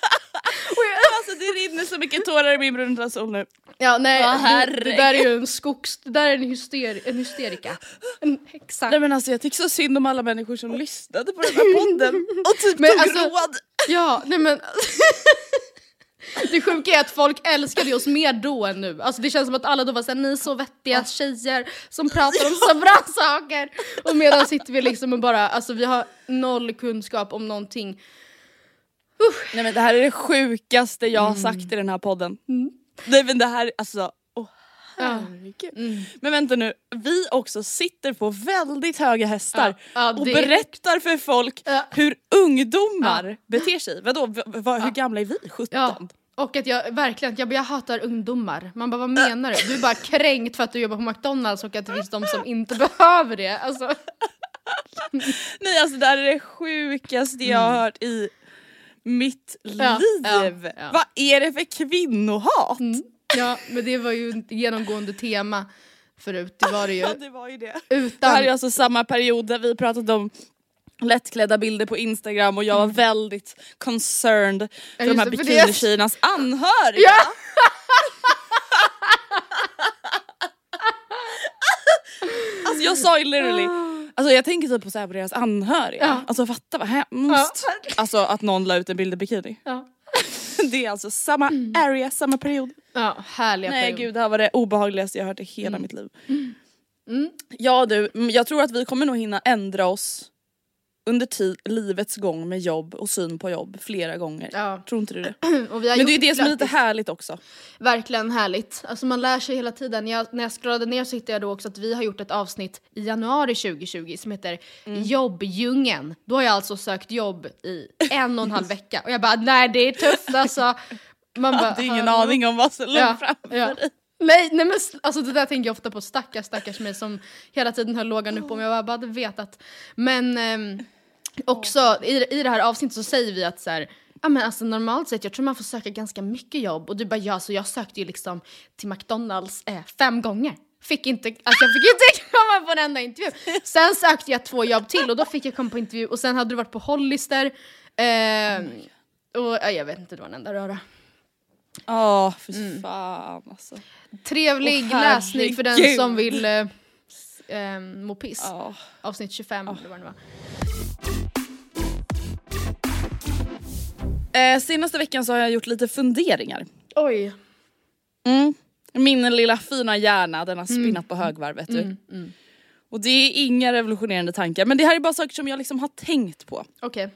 C: (laughs) Alltså det rinner så mycket tårar i min bruna sol nu.
D: Ja nej,
C: Åh,
D: det, det där är ju en skogs... Det där är en, hyster, en hysterika. En häxa.
C: Nej men alltså jag tycker så synd om alla människor som lyssnade på den här (laughs) podden och typ
D: Men
C: tog
D: alltså-
C: råd.
D: Ja, nej men... (laughs) Det sjuka är att folk älskade oss mer då än nu. Alltså det känns som att alla då var såhär, ni är så vettiga tjejer som pratar om så bra saker. Och medan sitter vi liksom och bara, alltså vi har noll kunskap om någonting.
C: Nej men det här är det sjukaste jag har sagt i den här podden. Nej men det här, alltså, åh herregud. Men vänta nu, vi också sitter på väldigt höga hästar
D: Ja, ja,
C: och
D: det-
C: berättar för folk
D: Ja.
C: hur ungdomar beter sig. Vadå, v- hur gamla är vi? 17?
D: Ja. Och att jag verkligen, jag, jag hatar ungdomar. Man bara vad menar du? Du är bara kränkt för att du jobbar på McDonalds och att det finns de som inte (laughs) behöver det. Alltså,
C: Nej alltså det här är det sjukaste jag har hört i mitt
D: Ja,
C: liv.
D: ja, ja.
C: Vad är det för kvinnohat?
D: ja, men det var ju ett genomgående tema förut. Det var det ju. (laughs)
C: Ja det var ju det.
D: Utan...
C: Det här är alltså samma period där vi pratade om lättklädda bilder på Instagram och jag var väldigt concerned för
D: just
C: de här
D: för det-
C: bikinitjejernas anhöriga.
D: Ja! (laughs) (laughs)
C: Alltså jag sa ju literally, alltså jag tänker typ på, så här på deras anhöriga.
D: Ja.
C: Alltså fatta vad hemskt. Alltså att någon la ut en bild i bikini.
D: Ja. (laughs)
C: Det är alltså samma area, samma period.
D: Ja, härliga
C: Nej
D: period.
C: gud det här var det obehagligaste jag hört i hela mitt liv. Ja du, mm, jag tror att vi kommer nog hinna ändra oss under livets gång med jobb och syn på jobb flera gånger.
D: Ja.
C: Tror inte du det? (clears throat) Men det är ju det som är lite härligt också.
D: Verkligen härligt. Alltså man lär sig hela tiden. Jag, när jag scrollade ner så hittade jag då också att vi har gjort ett avsnitt i januari 2020 som heter
C: Mm.
D: Jobbdjungeln. Då har jag alltså sökt jobb i en och en halv vecka och jag bara nej det är tufft alltså. Man (laughs) bara,
C: är ingen
D: "Hallå?"
C: aning om vad som låg
D: Ja,
C: framför
D: ja.
C: dig.
D: Nej, nej men alltså det där tänker jag ofta på, stackars stackars mig som hela tiden höll lågan upp om jag bara hade vetat. Men ehm, också i, i det här avsnittet så säger vi att så här, ja men alltså normalt sett jag tror man får söka ganska mycket jobb och du bara ja så jag sökte ju liksom till McDonalds eh, fem gånger. Fick inte, alltså jag fick inte (laughs) komma på en enda intervju. Sen sökte jag två jobb till och då fick jag komma på intervju och sen hade du varit på Hollister. ehm, och ja, jag vet inte, det var en enda röra.
C: Ja, för fan alltså.
D: Trevlig
C: Åh,
D: läsning för den som vill eh, eh, må piss.
C: Ja.
D: Avsnitt 25 eller vad det var.
C: Eh, senaste veckan så har jag gjort lite funderingar.
D: Oj.
C: Mm. Min lilla fina hjärna den har spinnat på högvarv vet du.
D: Mm, mm.
C: Och det är inga revolutionerande tankar men det här är bara saker som jag liksom har tänkt på.
D: Okej.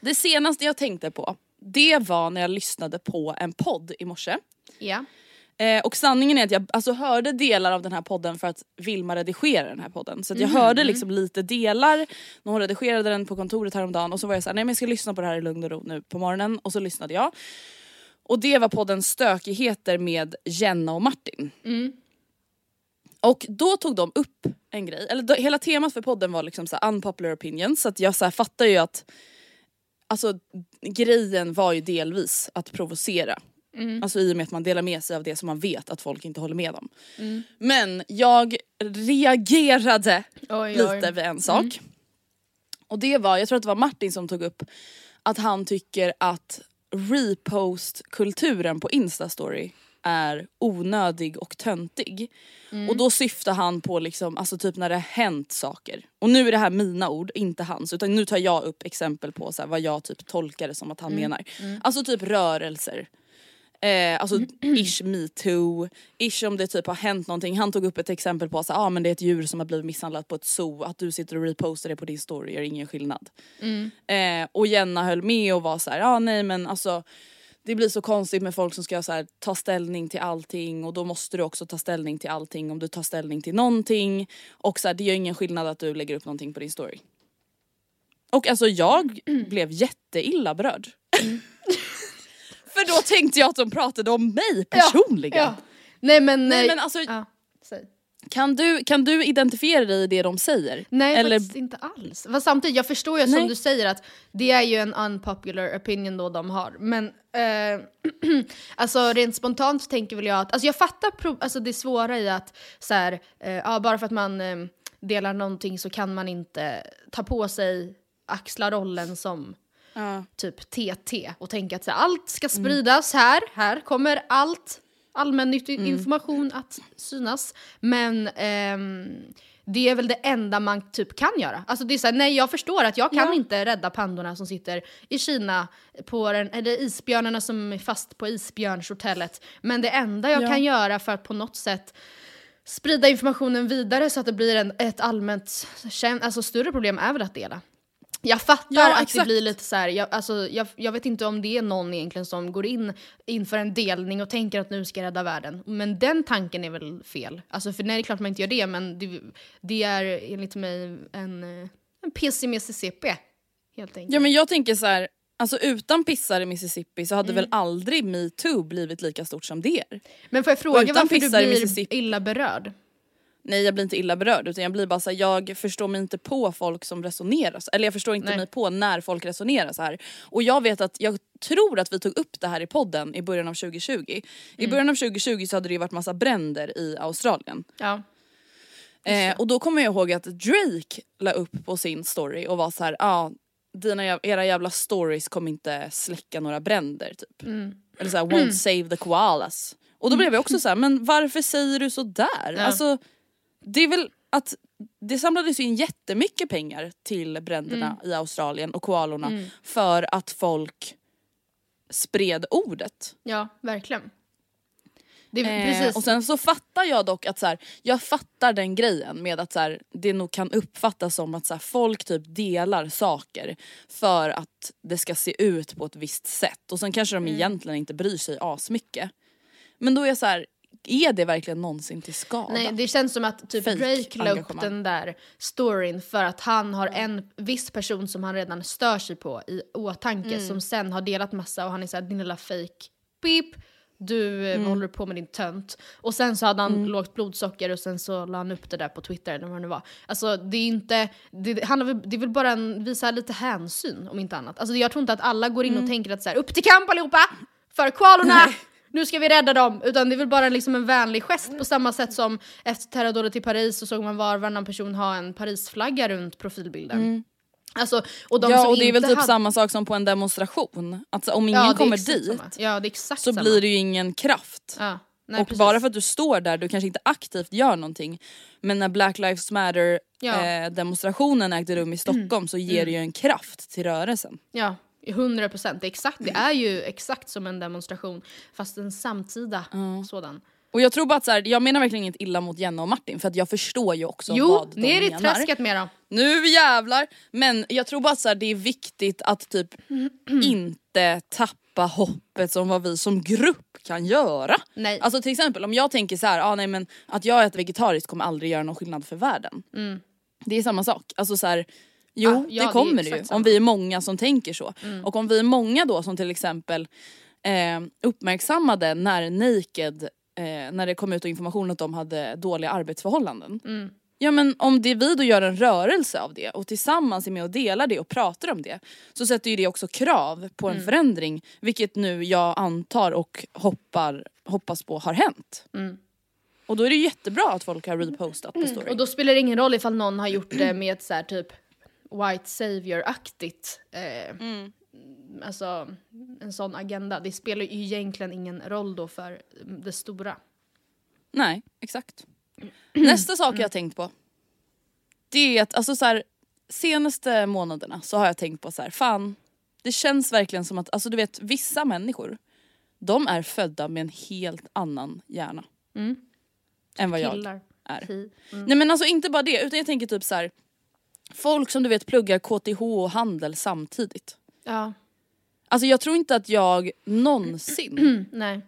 C: Det senaste jag tänkte på det var när jag lyssnade på en podd i morse.
D: Ja.
C: Eh, och sanningen är att jag alltså, hörde delar av den här podden för att Vilma redigerade den här podden. Så jag
D: Mhm,
C: hörde
D: mm.
C: liksom lite delar när hon redigerade den på kontoret häromdagen och så var jag såhär, nej men jag ska lyssna på det här i lugn och ro nu på morgonen och så lyssnade jag. Och det var podden Stökigheter med Jenna och Martin.
D: Mm.
C: Och då tog de upp en grej, eller då, hela temat för podden var liksom så unpopular opinions så att jag så fattar ju att Alltså grejen var ju delvis att provocera.
D: Mm.
C: Alltså i och med att man delar med sig av det som man vet att folk inte håller med om.
D: Mm.
C: Men jag reagerade
D: Oj,
C: lite
D: oj.
C: vid en sak.
D: Mm.
C: Och det var, jag tror att det var Martin som tog upp att han tycker att repost-kulturen på Instastory är onödig och töntig.
D: Mm.
C: Och då syftar han på liksom, alltså typ när det har hänt saker. Och nu är det här mina ord, inte hans. Utan nu tar jag upp exempel på så här, vad jag typ tolkar det som att han
D: Mm.
C: menar. Alltså typ rörelser. Eh, alltså (clears throat) ish metoo, ish om det typ har hänt någonting. Han tog upp ett exempel på att ah, men det är ett djur som har blivit misshandlat på ett zoo. Att du sitter och repostar det på din story gör ingen skillnad.
D: Mm.
C: Eh, och Jenna höll med och var så här, ah, nej men alltså det blir så konstigt med folk som ska så här, ta ställning till allting och då måste du också ta ställning till allting om du tar ställning till någonting. Och så här, det gör ingen skillnad att du lägger upp någonting på din story. Och alltså jag (clears throat) blev jätteilla berörd. För då tänkte jag att de pratade om mig personligen.
D: Ja. Nej men...
C: Nej
D: eh,
C: men alltså
D: ja,
C: kan, du, kan du identifiera dig i det de säger?
D: Nej
C: Eller,
D: faktiskt inte alls. Fast samtidigt, jag förstår ju
C: Nej.
D: som du säger att det är ju en unpopular opinion då de har. Men eh, (clears throat) alltså rent spontant tänker väl jag att, alltså jag fattar pro- alltså det svåra i att så här, eh, ja, bara för att man eh, delar någonting så kan man inte ta på sig axla rollen som
C: ja.
D: typ TT och tänka att så här, allt ska spridas här, här kommer allt allmännyttig information att synas. Men ehm, det är väl det enda man typ kan göra. Alltså det är så här, nej jag förstår att jag kan
C: Ja.
D: inte rädda pandorna som sitter i Kina, på den, eller isbjörnarna som är fast på isbjörnshotellet. Men det enda jag
C: Ja.
D: kan göra för att på något sätt sprida informationen vidare så att det blir en, ett allmänt alltså större problem är väl att dela. Jag fattar
C: Ja,
D: att det blir lite så här, jag, alltså, jag, jag vet inte om det är någon egentligen som går in inför en delning och tänker att nu ska jag rädda världen. Men den tanken är väl fel. Alltså för nej det är klart man inte gör det men det, det är enligt mig en, eh, en pessimistisk CP. Helt enkelt.
C: Ja men jag tänker så här, alltså utan pissar i Mississippi så hade
D: Mm.
C: väl aldrig metoo blivit lika stort som det är.
D: men får jag fråga varför du
C: i
D: blir
C: Mississippi-
D: illa berörd?
C: Nej jag blir inte illa berörd utan jag blir bara så här, jag förstår mig inte på folk som resonerar så, eller jag förstår inte
D: Nej.
C: mig på när folk resonerar så här. Och jag vet att, jag tror att vi tog upp det här i podden i början av 2020. I
D: Mm.
C: början av 2020 så hade det ju varit massa bränder i Australien.
D: Ja.
C: Eh, och då kommer jag ihåg att Drake la upp på sin story och var så här, ja ah, dina, era jävla stories kommer inte släcka några bränder typ.
D: Mm.
C: Eller såhär won't (clears throat) save the koalas. Och då blev jag också så här, men varför säger du så där?
D: Ja.
C: Alltså det är väl att det samlades in jättemycket pengar till bränderna
D: Mm.
C: i Australien och koalorna för att folk spred ordet.
D: Ja, verkligen. Det
C: Eh,
D: precis.
C: och sen så fattar jag dock att så här, jag fattar den grejen med att så här, det nog kan uppfattas som att så här, folk typ delar saker för att det ska se ut på ett visst sätt och sen kanske
D: Mm.
C: de egentligen inte bryr sig asmycket. Men då är jag så här, är det verkligen någonsin till skada?
D: Nej, det känns som att typ
C: Fake
D: Drake la upp den där storyn för att han har en viss person som han redan stör sig på i åtanke
C: Mm.
D: som sen har delat massa och han är såhär din lilla fake beep du mm. håller på med din tönt. Och sen så hade han
C: Mm.
D: lågt blodsocker och sen så la han upp det där på Twitter eller vad det nu var. Alltså det är inte, det, han väl- det är väl bara en, visa lite hänsyn om inte annat. Alltså jag tror inte att alla går in
C: Mm.
D: och tänker att så här, upp till kamp allihopa! För koalorna! Nu ska vi rädda dem! Utan det är väl bara liksom en vänlig gest på samma sätt som efter terrordådet i Paris så såg man var varannan person ha en Parisflagga runt profilbilden. Alltså, och de
C: ja och det är väl typ
D: hade-
C: samma sak som på en demonstration. Att om ingen
D: Ja,
C: kommer dit.
D: Ja,
C: så
D: samma.
C: blir det ju ingen kraft.
D: Ja, nej,
C: och
D: precis.
C: bara för att du står där, du kanske inte aktivt gör någonting men när Black Lives Matter
D: Ja. Mm.
C: eh, demonstrationen ägde rum i Stockholm så ger det ju en kraft till rörelsen.
D: Ja, 100 procent. Exakt- det är ju exakt som en demonstration fast en samtida sådan.
C: Och jag tror bara att så här, jag menar verkligen inget illa mot Jenna och Martin för att jag förstår ju också
D: Jo,
C: vad de
D: ner i
C: menar.
D: träsket med dem.
C: Nu jävlar! Men jag tror bara att så här, det är viktigt att typ (clears throat) inte tappa hoppet som vad vi som grupp kan göra.
D: Nej.
C: Alltså till exempel om jag tänker så här, ah, nej men att jag äter vegetariskt kommer aldrig göra någon skillnad för världen. Det är samma sak. Alltså så här, jo
D: Ah, ja, det är
C: kommer det, ju
D: samma.
C: om vi är många som tänker så. Och om vi är många då som till exempel eh, uppmärksammade när Naked, eh, när det kom ut information att de hade dåliga arbetsförhållanden. Ja men om det vi då gör en rörelse av det och tillsammans är med och delar det och pratar om det så sätter ju det också krav på en förändring vilket nu jag antar och hoppar, hoppas på har hänt. Och då är det jättebra att folk har repostat på story.
D: Och då spelar det ingen roll ifall någon har gjort det med ett så här typ white savior-aktigt. Eh, Alltså en sån agenda. Det spelar ju egentligen ingen roll då för det stora.
C: Nej, exakt. (clears throat) Nästa sak jag har tänkt på. Det är att alltså så här, senaste månaderna så har jag tänkt på så här, fan det känns verkligen som att, alltså du vet vissa människor de är födda med en helt annan hjärna. Än vad jag är.
D: Hi.
C: Nej men alltså inte bara det utan jag tänker typ så här. Folk som du vet pluggar KTH och handel samtidigt.
D: Ja,
C: Alltså jag tror inte att jag någonsin (clears throat)
D: nej.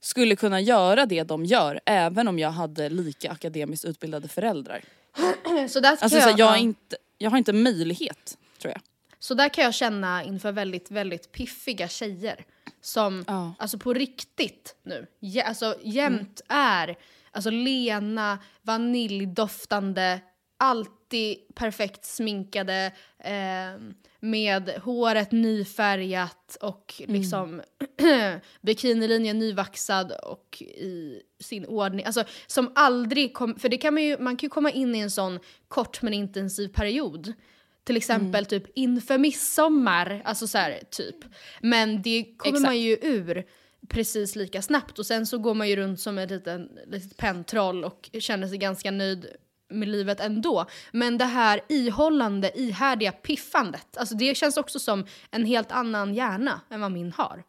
C: skulle kunna göra det de gör även om jag hade lika akademiskt utbildade föräldrar. (clears throat)
D: Så där,
C: Alltså
D: kan
C: så
D: jag,
C: jag, inte, jag har inte möjlighet tror jag.
D: så där kan jag känna inför väldigt, väldigt piffiga tjejer. Som,
C: Ja.
D: alltså på riktigt nu, jä, alltså jämt är alltså lena, vaniljdoftande, alltid perfekt sminkade, eh, med håret nyfärgat och liksom (clears throat) bikinilinjen nyvaxad och i sin ordning. Alltså som aldrig kom, för det kan man ju, man kan ju komma in i en sån kort men intensiv period. Till exempel typ inför midsommar, alltså så här, typ. Men det kommer
C: Exakt.
D: man ju ur precis lika snabbt och sen så går man ju runt som ett litet pentroll och känner sig ganska nöjd med livet ändå. Men det här ihållande, ihärdiga piffandet, alltså det känns också som en helt annan hjärna än vad min har.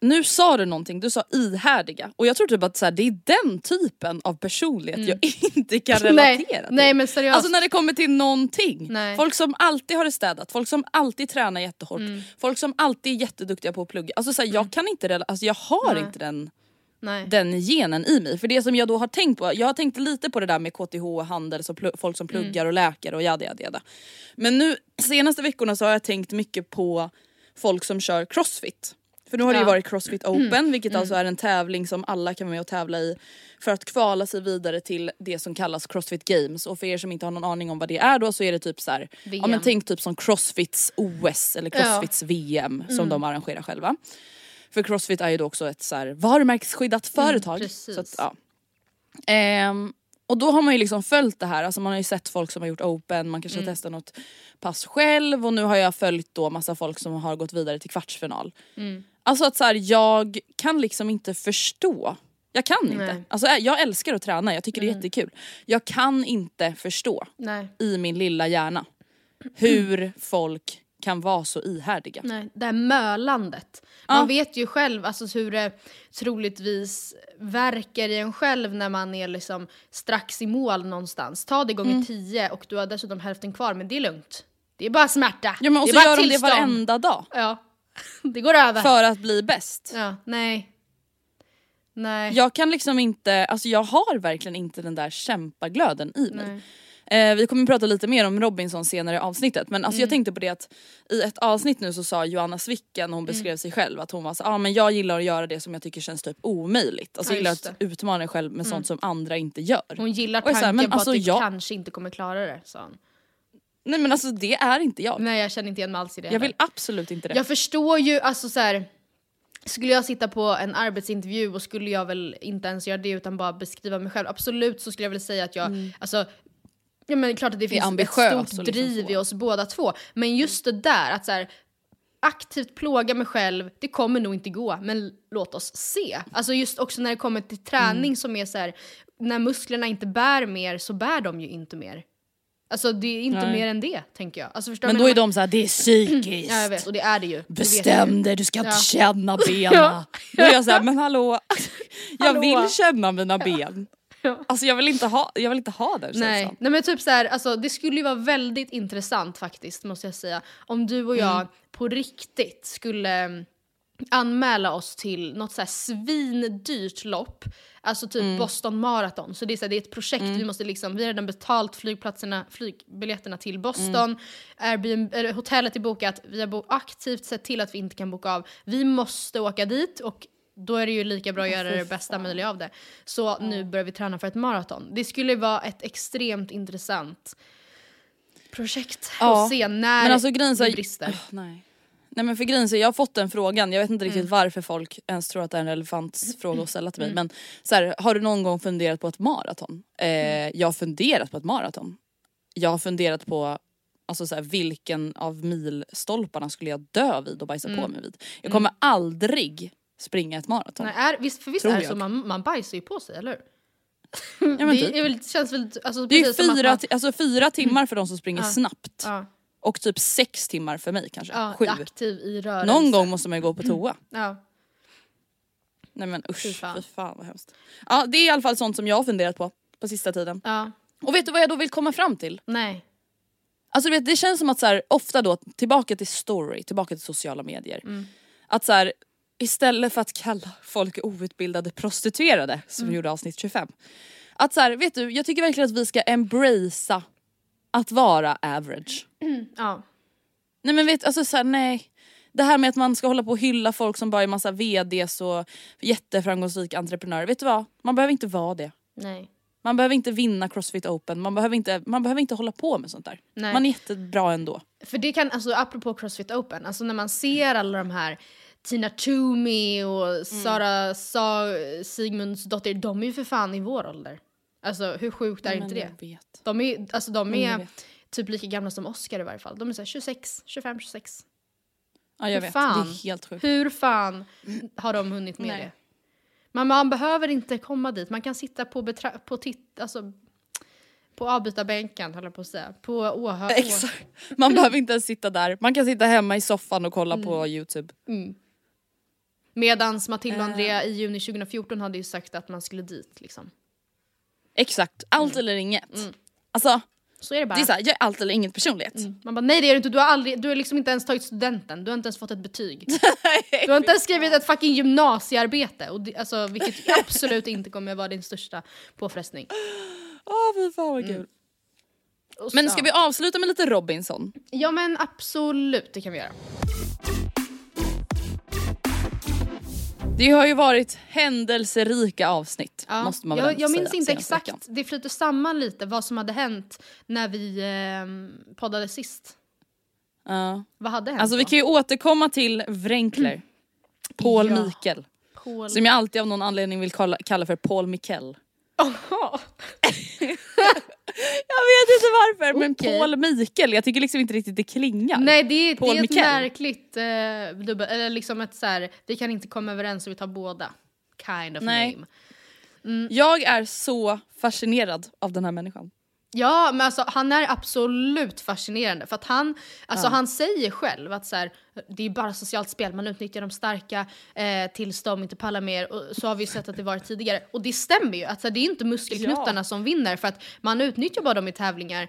C: Nu sa du någonting, du sa ihärdiga och jag tror typ att så här, det är den typen av personlighet jag (laughs) inte kan
D: Mm. Nej,
C: relatera till.
D: nej, men seriöst.
C: Alltså när det kommer till någonting.
D: Nej.
C: Folk som alltid har det städat, folk som alltid tränar jättehårt,
D: Mm.
C: folk som alltid är jätteduktiga på att plugga. Alltså så här, jag kan inte, rela- alltså jag har
D: Nej.
C: inte den
D: Nej.
C: den genen i mig. För det som jag då har tänkt på, jag har tänkt lite på det där med KTH, handel, så folk som pluggar och läkare och jada jada jada. Men nu senaste veckorna så har jag tänkt mycket på folk som kör crossfit. För nu har det ju
D: Ja.
C: varit Crossfit Open vilket alltså är en tävling som alla kan vara med och tävla i för att kvala sig vidare till det som kallas Crossfit Games. Och för er som inte har någon aning om vad det är då så är det typ så här, ja men tänk typ som Crossfits OS eller
D: Ja.
C: Crossfits VM som de arrangerar själva. För Crossfit är ju då också ett så här varumärkesskyddat företag.
D: precis.
C: så att, ja. Ehm, och då har man ju liksom följt det här, alltså man har ju sett folk som har gjort open, man kanske har testat något pass själv och nu har jag följt då massa folk som har gått vidare till kvartsfinal. Alltså att så här, jag kan liksom inte förstå. Jag kan inte. Alltså, jag älskar att träna, jag tycker det är jättekul. Jag kan inte förstå
D: Nej.
C: i min lilla hjärna hur folk kan vara så ihärdiga.
D: Nej, det här mölandet. Man
C: Ja.
D: vet ju själv alltså, hur det troligtvis verkar i en själv när man är liksom strax i mål någonstans. Ta det
C: Mm.
D: gånger tio och du har dessutom hälften kvar men det är lugnt. Det är bara smärta.
C: Ja, men och
D: det
C: så gör de det varenda dag.
D: Ja, (laughs) det går över.
C: För att bli bäst.
D: Ja, nej. Nej.
C: Jag kan liksom inte, alltså jag har verkligen inte den där kämpaglöden i mig.
D: Nej.
C: Eh, vi kommer prata lite mer om Robinson senare i avsnittet men alltså jag tänkte på det att i ett avsnitt nu så sa Joanna Svicken hon beskrev sig själv att hon var så ah, men jag gillar att göra det som jag tycker känns typ omöjligt. Alltså
D: Ja,
C: jag gillar att utmana mig själv med sånt som andra inte gör.
D: Hon gillar tanken
C: här, men
D: på
C: alltså
D: att du
C: jag-
D: kanske inte kommer klara det, sa hon.
C: Nej men alltså det är inte jag.
D: Nej jag känner inte igen mig alls i det
C: Jag
D: heller.
C: vill absolut inte det.
D: Jag förstår ju, alltså så här. Skulle jag sitta på en arbetsintervju och skulle jag väl inte ens göra det utan bara beskriva mig själv, absolut så skulle jag väl säga att jag, alltså Ja men klart att det
C: är
D: finns ett stort
C: liksom
D: driv i oss båda två. Men just det där att så här, aktivt plåga mig själv, det kommer nog inte gå. Men låt oss se. Alltså just också när det kommer till träning
C: Mm.
D: som är så här, när musklerna inte bär mer så bär de ju inte mer. Alltså det är inte
C: Nej.
D: mer än det tänker jag. Alltså,
C: men då är de så här, det är psykiskt. (clears throat)
D: Ja jag vet och det är det ju. Det
C: Bestäm dig, du ska inte
D: Ja.
C: känna (laughs) benen.
D: Ja.
C: Då är jag såhär, men hallå. (laughs) Jag
D: Hallå.
C: vill känna mina ben. (laughs) Alltså jag vill inte ha, jag vill inte ha den
D: Nej.
C: känslan.
D: Nej men typ så här, alltså, det skulle ju vara väldigt intressant faktiskt måste jag säga. Om du och jag
C: Mm.
D: på riktigt skulle mm, anmäla oss till något så här svindyrt lopp. Alltså typ
C: Mm.
D: Boston Marathon. Så det är, så här, det är ett projekt, vi måste liksom, vi har redan betalt flygplatserna, flygbiljetterna till Boston.
C: Mm.
D: Airbnb, eller hotellet är bokat, vi har bo- aktivt sett till att vi inte kan boka av. Vi måste åka dit och då är det ju lika bra att göra det bästa möjliga av det. Så nu börjar vi träna för ett maraton. Det skulle vara ett extremt intressant projekt
C: Ja,
D: att se när
C: Men alltså grejen
D: det brister.
C: Åh, nej. Nej men för grejen så jag har fått den frågan, jag vet inte
D: Mm.
C: riktigt varför folk ens tror att det är en relevant fråga att ställa till mig men så här, har du någon gång funderat på ett maraton? Eh,
D: Mm.
C: Jag har funderat på ett maraton. Jag har funderat på alltså så här, vilken av milstolparna skulle jag dö vid och bajsa på mig vid. Jag kommer aldrig springa ett maraton.
D: Mm. Nej, är, visst, för visst
C: Tror
D: är det
C: jag.
D: så, man, man bajsar ju på sig, eller hur?
C: Ja, men
D: det
C: typ.
D: är väl, känns väl alltså,
C: Det är ju fyra,
D: man-
C: alltså fyra timmar för de som springer
D: Ja.
C: snabbt
D: ja,
C: och typ sex timmar för mig kanske.
D: ja,
C: Sju.
D: aktiv i rörelse.
C: Någon gång måste man ju gå på toa.
D: Ja.
C: Nej men usch,
D: Fy
C: fy
D: fan.
C: fan. vad hemskt. Ja det är i alla fall sånt som jag har funderat på på sista tiden.
D: ja,
C: Och vet du vad jag då vill komma fram till?
D: nej.
C: Alltså vet, det känns som att så här, ofta då, tillbaka till story, tillbaka till sociala medier.
D: Mm.
C: Att så här, istället för att kalla folk outbildade prostituerade, som
D: Mm.
C: vi gjorde avsnitt 25. Att så här, vet du, jag tycker verkligen att vi ska embracea att vara average.
D: Ja.
C: Nej men vet alltså så här, nej. Det här med att man ska hålla på och hylla folk som bara är massa VDs och jätteframgångsrika entreprenörer. Vet du vad? Man behöver inte vara det.
D: Nej.
C: Man behöver inte vinna Crossfit Open, man behöver inte, man behöver inte hålla på med sånt där.
D: Nej.
C: Man är jättebra ändå.
D: För det kan, alltså apropå Crossfit Open, alltså när man ser alla de här Tina Toomey och Sara Sa Sigmundsdottir, de är ju för fan i vår ålder. Alltså hur sjukt är inte det?
C: Vet.
D: De är, alltså, de
C: Mm,
D: är typ lika gamla som Oscar i varje fall. De är så här 26, 25, 26.
C: Ja jag
D: Hur
C: vet,
D: fan?
C: det är helt sjukt.
D: Hur fan har de hunnit med
C: Nej.
D: det? Man, man behöver inte komma dit, man kan sitta på, betra- på, titt- alltså, på avbytarbänken, höll jag på att säga. På åhör...
C: Exakt. Man behöver inte ens sitta där, man kan sitta hemma i soffan och kolla på
D: Mm. Medans Matilda och
C: Eh.
D: Andrea i juni 2014 hade ju sagt att man skulle dit. Liksom.
C: Exakt, allt eller inget. Alltså
D: Så är det bara.
C: det är såhär, jag är allt eller inget personlighet.
D: Man bara nej det är du inte, du har, aldrig, du har liksom inte ens tagit studenten, du har inte ens fått ett betyg. (laughs) Du har inte ens skrivit ett fucking gymnasiearbete. Och det, alltså, vilket (laughs) absolut inte kommer vara din största påfrestning.
C: Åh fy fan vad kul.
D: Och
C: Men
D: så-
C: ska vi avsluta med lite Robinson?
D: Ja men absolut, det kan vi göra.
C: Det har ju varit händelserika avsnitt.
D: Ja.
C: måste man väl
D: jag jag
C: säga,
D: minns inte exakt,
C: veckan.
D: det flyter samman lite vad som hade hänt när vi eh, poddade sist.
C: Ja.
D: Vad hade hänt
C: Alltså vi
D: då?
C: kan ju återkomma till Wrenkler. (clears throat) Paul
D: Ja.
C: Mikael.
D: Paul...
C: Som jag alltid av någon anledning vill kalla, kalla för Paul Mikkel. (laughs) (laughs) Jag vet inte varför men
D: Okej.
C: Paul Mikael, jag tycker liksom inte riktigt det klingar.
D: Nej det är, det är ett märkligt eh, dubbel, eller liksom ett så här, vi kan inte komma överens så vi tar båda. Kind of
C: Nej.
D: name.
C: Jag är så fascinerad av den här människan.
D: Ja men alltså han är absolut fascinerande för att han, alltså han säger själv att så här, det är bara socialt spel, man utnyttjar de starka eh, tills de inte pallar mer och så har vi sett att det varit tidigare. Och det stämmer ju, att så här, det är inte muskelknuttarna
C: Ja.
D: som vinner för att man utnyttjar bara dem i tävlingar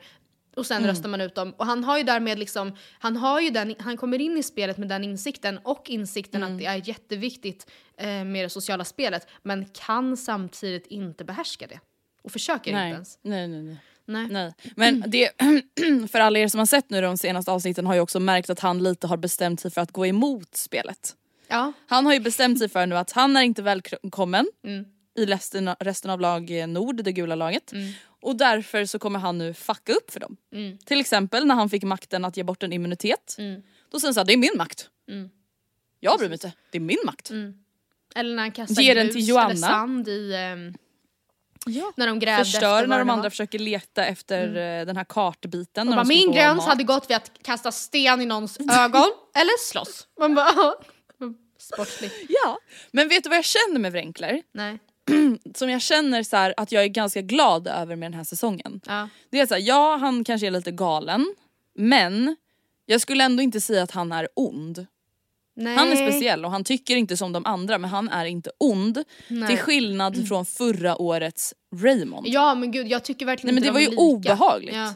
D: och sen
C: Mm.
D: röstar man ut dem. Och han har ju därmed liksom, han har ju den, han kommer in i spelet med den insikten och insikten
C: Mm.
D: att det är jätteviktigt eh, med det sociala spelet men kan samtidigt inte behärska det. Och försöker inte
C: Nej.
D: ens.
C: nej, nej, nej.
D: Nej.
C: Nej. Men det, (clears throat) för alla er som har sett nu de senaste avsnitten har ju också märkt att han lite har bestämt sig för att gå emot spelet.
D: Ja.
C: Han har ju bestämt sig för nu att han är inte välkommen
D: Mm.
C: i resten, resten av lag eh, Nord, det gula laget. Och därför så kommer han nu fucka upp för dem.
D: Mm.
C: Till exempel när han fick makten att ge bort en immunitet.
D: Mm.
C: Då säger han såhär, det är min makt.
D: Mm.
C: Jag bryr mig inte, det är min makt.
D: Eller när han kastar
C: Ge den
D: grus
C: till Joanna.
D: eller sand i... ehm,
C: Ja.
D: när de grävde
C: Förstör när de andra
D: var.
C: försöker leta efter eh, den här kartbiten.
D: Och bara, min gräns hade gått vid att kasta sten i någons ögon (laughs) eller slåss. Man bara, ja. Sportsligt.
C: Ja, men vet du vad jag känner med Wrenkler?
D: Nej. (clears throat)
C: Som jag känner så här, att jag är ganska glad över med den här säsongen.
D: Ja.
C: Det är så här, ja han kanske är lite galen, men jag skulle ändå inte säga att han är ond.
D: Nej.
C: Han är speciell och han tycker inte som de andra men han är inte ond.
D: Nej.
C: Till skillnad från förra årets Raymond.
D: Ja men gud jag tycker verkligen
C: Nej, men
D: inte
C: det
D: de
C: var ju
D: lika.
C: obehagligt.
D: Ja.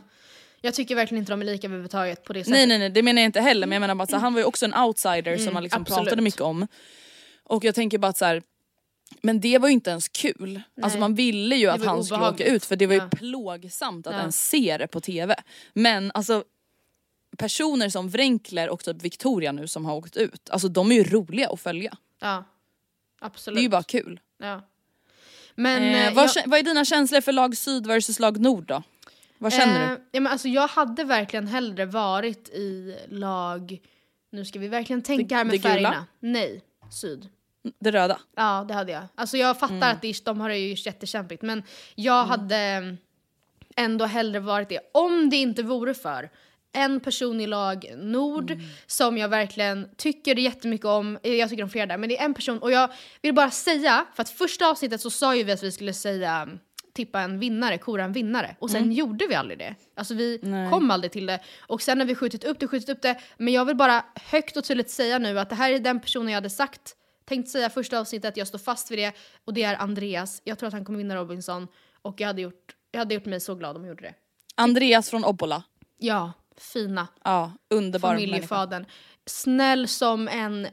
D: Jag tycker verkligen inte de är lika överhuvudtaget på det sättet.
C: Nej nej nej det menar jag inte heller men jag menar bara att han var ju också en outsider som man liksom
D: Mm, absolut.
C: pratade mycket om. Och jag tänker bara att så här, men det var ju inte ens kul. Alltså man ville ju att han skulle åka ut för det var ju
D: Ja.
C: plågsamt att
D: Ja.
C: ens se det på TV. Men alltså personer som Wrenkler och typ Victoria nu som har åkt ut, alltså de är ju roliga att följa.
D: Ja. Absolut.
C: Det är ju bara kul.
D: Ja. Men
C: eh,
D: eh,
C: vad,
D: jag-
C: vad är dina känslor för lag syd versus lag nord då? Vad känner
D: Eh,
C: du?
D: Ja, men alltså, jag hade verkligen hellre varit i lag, nu ska vi verkligen tänka
C: Det-
D: här med
C: det gula?
D: färgerna. Nej, syd.
C: Det röda?
D: Ja det hade jag. Alltså jag fattar
C: Mm.
D: att det, de har det ju jättekämpigt men jag hade ändå hellre varit det. Om det inte vore för en person i lag Nord
C: Mm.
D: som jag verkligen tycker jättemycket om. Eh, Jag tycker om flera där men det är en person och jag vill bara säga för att första avsnittet så sa ju vi att vi skulle säga tippa en vinnare, kora en vinnare. Och sen gjorde vi aldrig det. Alltså vi
C: Mm. Nej.
D: kom aldrig till det. Och sen har vi skjutit upp det, skjutit upp det. Men jag vill bara högt och tydligt säga nu att det här är den personen jag hade sagt, tänkt säga första avsnittet, jag står fast vid det. Och det är Andreas. Jag tror att han kommer vinna Robinson. Och jag hade gjort, jag hade gjort mig så glad om jag gjorde det.
C: Andreas från Obbola.
D: Ja, fina.
C: Ja, underbar.
D: Familjefadern. Snäll som en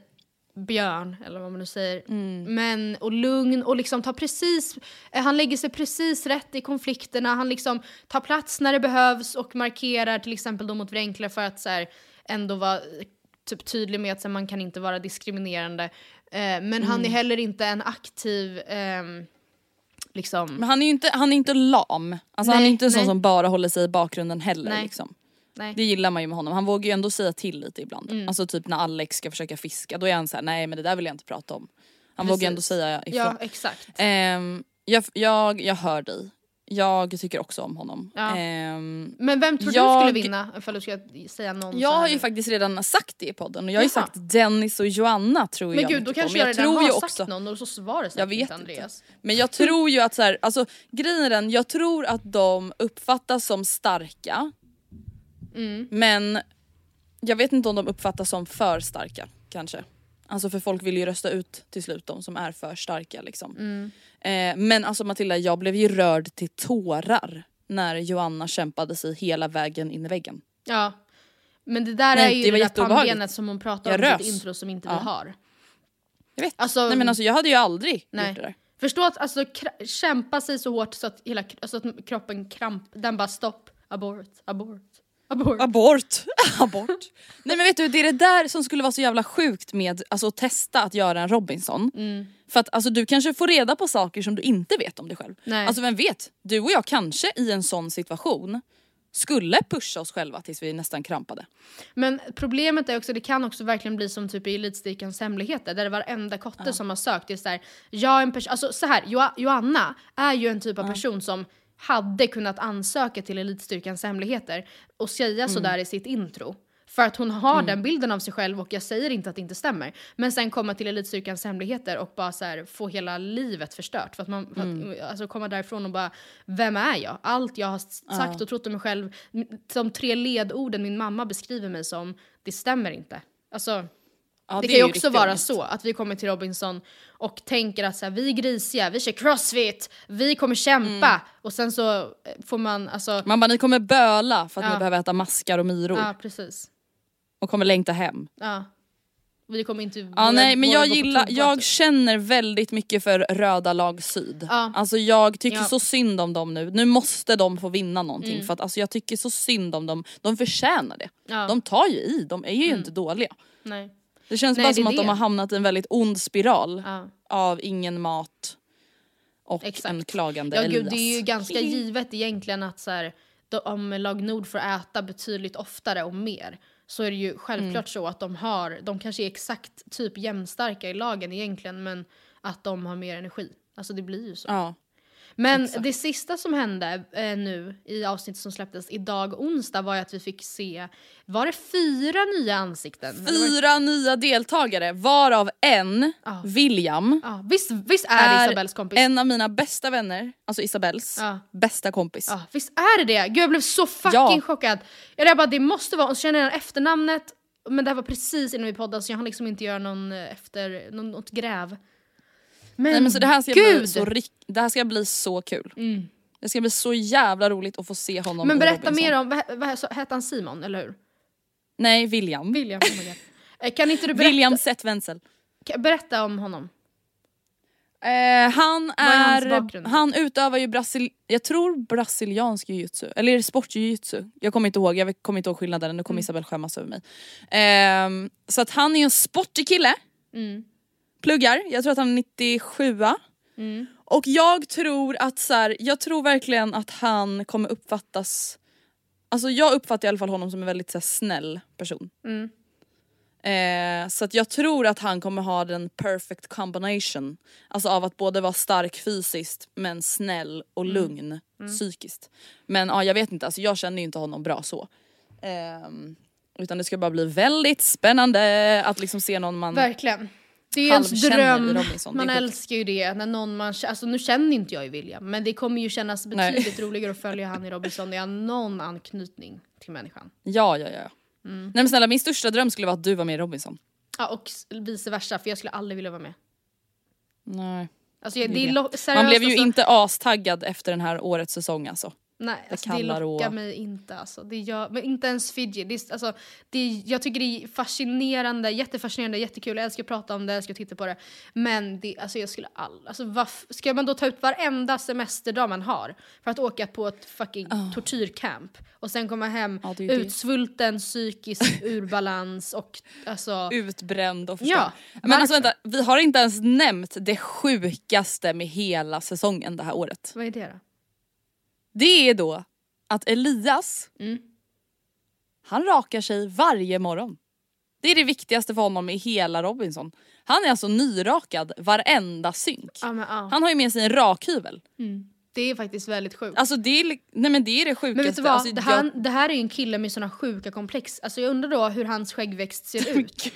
D: björn, eller vad man nu säger.
C: Mm.
D: Men, och lugn och liksom tar precis, eh, han lägger sig precis rätt i konflikterna. Han liksom tar plats när det behövs och markerar till exempel då mot Wrenkler för att så här, ändå vara eh, typ tydlig med att så här, man kan inte vara diskriminerande. Eh, men han är
C: Mm.
D: heller inte en aktiv ehm, liksom...
C: Men han är ju inte, han är inte lam. Alltså han är
D: Nej,
C: inte en sån
D: nej.
C: som bara håller sig i bakgrunden heller.
D: Nej.
C: Liksom.
D: Nej.
C: Det gillar man ju med honom. Han vågar ju ändå säga till lite ibland.
D: Mm.
C: Alltså typ när Alex ska försöka fiska, då är han så här: nej men det där vill jag inte prata om. Han
D: Precis.
C: vågar ändå säga ifrån.
D: Ja, exakt.
C: Ehm, jag, jag, jag hör dig. Jag tycker också om honom.
D: Ja.
C: Ehm,
D: Men vem tror
C: jag-
D: du skulle vinna? Ifall du ska säga någon
C: jag har ju faktiskt redan sagt det i podden och jag har ju sagt Dennis och Joanna tror
D: Men
C: jag
D: gud, då kanske
C: Men
D: jag redan
C: tror
D: har sagt
C: också,
D: någon och så svarar
C: Jag vet
D: inte
C: inte.
D: Andreas.
C: Men jag tror ju att så här, alltså grejen är den, jag tror att de uppfattas som starka.
D: Mm.
C: Men jag vet inte om de uppfattas som för starka kanske. Alltså för folk vill ju rösta ut till slut de som är för starka liksom.
D: Mm.
C: Eh, men alltså Matilda, jag blev ju rörd till tårar när Joanna kämpade sig hela vägen in i väggen.
D: Ja. Men det där
C: Nej,
D: är ju
C: det
D: det, där pannbenet som hon pratar
C: Jag
D: om i sitt intro som inte
C: Ja.
D: vi har.
C: Jag vet.
D: Alltså,
C: Nej men alltså jag hade ju aldrig
D: Nej.
C: gjort det där.
D: Förstå att alltså, kämpa sig så hårt så att, hela, alltså, att kroppen kramp, den bara stopp, abort, abort, abort.
C: Abort! (laughs) Abort. Nej men vet du, det är det där som skulle vara så jävla sjukt med alltså, att testa att göra en Robinson.
D: Mm.
C: För att alltså, du kanske får reda på saker som du inte vet om dig själv.
D: Nej.
C: Alltså vem vet, du och jag kanske i en sån situation skulle pusha oss själva tills vi nästan krampade.
D: Men problemet är också, det kan också verkligen bli som typ i Elitstyrkans hemligheter där det varenda kotte som har sökt är såhär, jag är en person, alltså så här, jo- Joanna är ju en typ av person som hade kunnat ansöka till Elitstyrkans hemligheter och säga sådär i sitt intro. För att hon har den bilden av sig själv och jag säger inte att det inte stämmer. Men sen komma till Elitstyrkans hemligheter och bara så här, få hela livet förstört. För att man, för att, alltså komma därifrån och bara, vem är jag? Allt jag har sagt och trott om mig själv, de tre ledorden min mamma beskriver mig som, det stämmer inte. Alltså,
C: Ja,
D: det,
C: är
D: kan ju också vara så att vi kommer till Robinson och tänker att så här, vi är grisiga, vi kör crossfit, vi kommer kämpa.
C: Mm.
D: Och sen så eh, får man, alltså,
C: Man bara, ni kommer böla för att
D: Ja.
C: ni behöver äta maskar och myror
D: ja precis.
C: och kommer längta hem.
D: Ja. Vi kommer inte
C: Ja, nej men jag gillar, jag
D: typ.
C: känner väldigt mycket för röda lag syd.
D: Ja.
C: Alltså jag tycker
D: Ja.
C: så synd om dem nu. Nu måste de få vinna någonting
D: Mm.
C: för att alltså, jag tycker så synd om dem. De förtjänar det.
D: Ja. Mm.
C: De tar ju i, de är ju inte dåliga.
D: Nej.
C: Det känns
D: Nej,
C: bara
D: det
C: som att de
D: det.
C: har hamnat i en väldigt ond spiral
D: Ja.
C: av ingen mat och
D: Exakt.
C: en klagande
D: Ja
C: Elias.
D: gud det är ju ganska givet egentligen att så här, då, om lag Nord får äta betydligt oftare och mer så är det ju självklart
C: Mm.
D: så att de har, de kanske är exakt typ jämnstarka i lagen egentligen men att de har mer energi. Alltså det blir ju så.
C: Ja.
D: Men
C: exakt.
D: det sista som hände eh, nu i avsnittet som släpptes idag onsdag var ju att vi fick se, var det fyra nya ansikten? Var det-
C: Fyra nya deltagare varav en,
D: Ja.
C: William,
D: Ja, visst, visst är det Isabells kompis?
C: en av mina bästa vänner, alltså Isabells
D: Ja.
C: bästa kompis.
D: Ja, visst är det det? Gud jag blev så fucking
C: Ja.
D: chockad. Jag bara det måste vara, och så känner jag efternamnet Men det här var precis innan vi poddade så jag hann liksom inte göra någon eh, efter, någon, något gräv. Men,
C: Nej, men så det här ska
D: gud!
C: bli så, det här ska bli så kul.
D: Mm.
C: Det ska bli så jävla roligt att få se honom
D: Men berätta
C: Robinson.
D: mer om, vad, vad, hette han Simon eller hur?
C: Nej, William.
D: William, oh. Eh, Kan inte du berätta,
C: William Seth Wenzel.
D: kan- berätta om honom?
C: Eh, han
D: är
C: är, han utövar ju brasil, jag tror brasiliansk jiu-jitsu, eller är det sportjiu-jitsu? Jag kommer inte ihåg, jag kommer inte ihåg skillnaden, nu kommer
D: Mm.
C: Isabel skämmas över mig. Ehm, så att han är en sportig kille,
D: Mm.
C: Pluggar, jag tror att han är 97
D: Mm.
C: Och jag tror att så här, jag tror verkligen att han kommer uppfattas, alltså jag uppfattar i alla fall honom som en väldigt så här, snäll person.
D: Mm.
C: Eh, så att jag tror att han kommer ha den perfect combination. Alltså av att både vara stark fysiskt men snäll och
D: Mm.
C: lugn psykiskt. Men ja, jag vet inte, alltså, jag känner ju inte honom bra så. Ehm, utan det ska bara bli väldigt spännande att liksom se någon man...
D: Verkligen. Det är ens dröm,
C: Robinson,
D: man älskar ju det när någon man alltså nu känner inte jag ju William men det kommer ju kännas
C: Nej.
D: betydligt (laughs) roligare att följa han i Robinson när jag har någon anknytning till människan.
C: Ja, ja, ja.
D: Mm.
C: Nej men snälla, min största dröm skulle vara att du var med i Robinson.
D: Ja och vice versa för jag skulle aldrig vilja vara med.
C: Nej.
D: Alltså, jag,
C: Det är
D: seriöst,
C: Man blev ju
D: alltså,
C: inte astaggad efter den här årets säsong alltså.
D: Nej,
C: det
D: alltså, det lockar
C: råa.
D: mig inte alltså. Det gör, men inte ens Fiji. Det är, alltså, det är, jag tycker det är fascinerande, jättefascinerande, jättekul. Jag älskar att prata om det, jag älskar att titta på det. Men det, alltså, jag skulle all, alltså, varf, ska man då ta ut varenda semesterdag man har för att åka på ett fucking tortyrcamp och sen komma hem
C: Ja, det
D: utsvulten, psykiskt (laughs) ur balans och alltså...
C: Utbränd och
D: Ja,
C: förstörd. Men alltså vänta, vi har inte ens nämnt det sjukaste med hela säsongen det här året.
D: Vad är det då?
C: Det är då att Elias,
D: Mm.
C: han rakar sig varje morgon. Det är det viktigaste för honom i hela Robinson. Han är alltså nyrakad varenda synk.
D: Ja, men, ja.
C: Han har ju med sig en rakhyvel.
D: Mm. Det är faktiskt väldigt sjukt.
C: Alltså det är, nej men det är det sjukaste.
D: Men vet du vad?
C: Alltså,
D: det,
C: jag-
D: här, det här är en kille med såna sjuka komplex. Alltså jag undrar då hur hans skäggväxt ser (laughs) ut.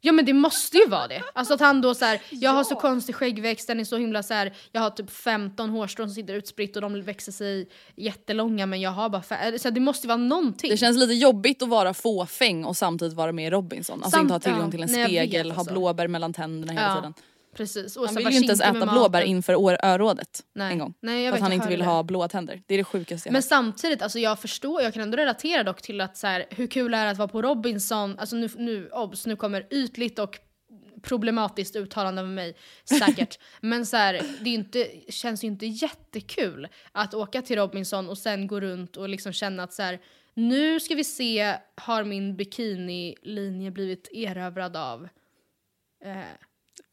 D: Ja men det måste ju vara det. Alltså att han då så här, jag har så konstig skäggväxt, den är så himla så här, jag har typ 15 hårstrån som sitter utspritt och de växer sig jättelånga men jag har bara fem. Så här, det måste ju vara någonting.
C: Det känns lite jobbigt att vara fåfäng och samtidigt vara med i Robinson. Alltså
D: Samt-
C: inte ha tillgång
D: ja,
C: till en
D: nej, jag
C: spegel,
D: vet
C: ha
D: alltså.
C: blåbär mellan tänderna hela
D: Ja,
C: tiden.
D: Precis. Och
C: Han vill ju inte ens äta blåbär inför år- örådet
D: Nej.
C: en gång.
D: Nej, jag
C: för att han inte vill
D: det.
C: ha blåa tänder. Det är det sjukaste jag
D: Men
C: hört.
D: samtidigt, alltså jag förstår, jag kan ändå relatera dock till att så här, hur kul är det att vara på Robinson, alltså nu, nu, obs, nu kommer ytligt och problematiskt uttalande av mig säkert. (laughs) Men så här, det inte, känns ju inte jättekul att åka till Robinson och sen gå runt och liksom känna att så här, nu ska vi se, har min bikinilinje blivit erövrad av eh,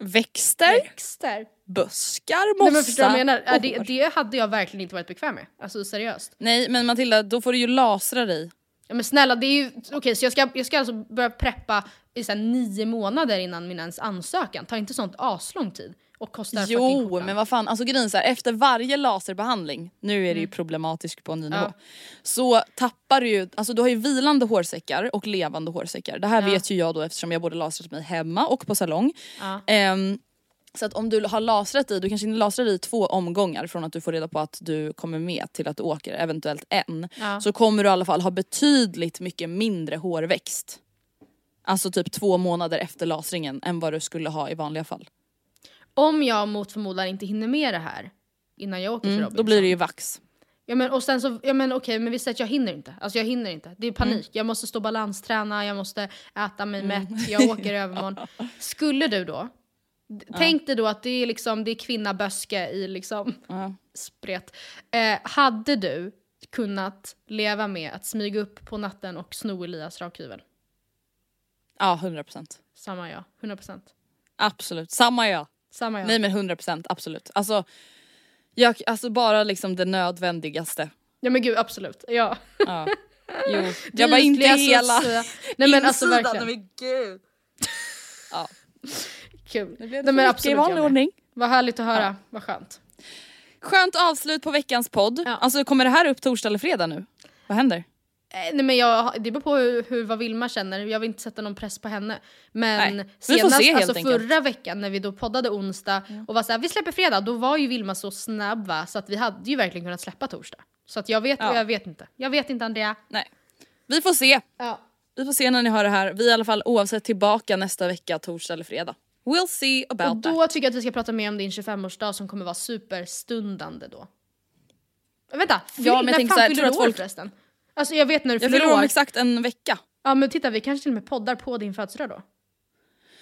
C: Växter,
D: växter?
C: buskar, mossa
D: Nej men förstår du menar?
C: Och
D: det, det hade jag verkligen inte varit bekväm med. Alltså seriöst.
C: Nej men Matilda, då får du ju lasra dig.
D: Ja, men snälla, det är ju... Okej, så jag ska, jag ska alltså börja preppa i så nio månader innan min ens ansökan. Tar inte sånt aslång tid? Och kostar
C: Jo men vad fan, alltså grejen så här, efter varje laserbehandling, nu är det ju problematiskt på en ny nivå,
D: Mm. Ja.
C: så tappar du ju, alltså du har ju vilande hårsäckar och levande hårsäckar. Det här
D: Ja.
C: vet ju jag då eftersom jag både lasrat mig hemma och på salong.
D: Ja.
C: Ehm, så att om du har lasrat dig, du kanske inte lasrar i två omgångar från att du får reda på att du kommer med till att du åker, eventuellt en.
D: Ja.
C: Så kommer du i alla fall ha betydligt mycket mindre hårväxt. Alltså typ två månader efter lasringen än vad du skulle ha i vanliga fall.
D: Om jag mot förmodan inte hinner med det här innan jag åker till
C: Mm,
D: Robinson.
C: då blir det ju vax.
D: Ja men och sen så, ja men okej men vi säger att jag hinner inte. Alltså jag hinner inte. Det är panik.
C: Mm.
D: Jag måste stå balansträna, jag måste äta mig mätt, jag åker i övermorgon. (laughs) Skulle du då, d- tänk dig då att det är liksom, det är kvinna böske i liksom
C: Ja.
D: spret. Eh, hade du kunnat leva med att smyga upp på natten och sno Elias rakhyvel?
C: Ja, 100%.
D: Samma jag, 100%.
C: Absolut, samma jag.
D: Samma jag.
C: Nej men 100% absolut. Alltså, jag, alltså bara liksom det nödvändigaste.
D: Ja men gud absolut, ja.
C: Ja. Jo. (laughs) Jag bara inte hela
D: Nej men alltså
C: insidan,
D: verkligen.
C: men gud. Ja.
D: Kul.
C: Nu blev
D: Nej,
C: det
D: men
C: i
D: absolut, jag
C: vanlig ordning.
D: Vad härligt att höra, vad skönt.
C: Skönt avslut på veckans podd.
D: Ja.
C: Alltså kommer det här upp torsdag eller fredag nu? Vad händer?
D: Eh, Nej men jag, det beror på hur, hur vad Vilma känner, jag vill inte sätta någon press på henne. Men
C: Nej,
D: senast,
C: se
D: alltså
C: enkelt.
D: förra veckan när vi då poddade onsdag och var såhär vi släpper fredag, då var ju Vilma så snabb va, så att vi hade ju verkligen kunnat släppa torsdag. Så att jag vet
C: Ja.
D: och jag vet inte. Jag vet inte Andrea.
C: Nej. Vi får se.
D: Ja.
C: Vi får se när ni hör det här. Vi är i alla fall oavsett tillbaka nästa vecka, torsdag eller fredag. We'll see about
D: Och då
C: that.
D: tycker jag att vi ska prata mer om din 25-årsdag som kommer vara superstundande då. Vänta,
C: Ja, men jag
D: när
C: tänker
D: fan fyller du år
C: folk-
D: förresten? Alltså jag vet när du
C: Jag
D: fyller
C: fyller om
D: år.
C: exakt en vecka.
D: Ja men titta vi kanske till och med poddar på din födelsedag då.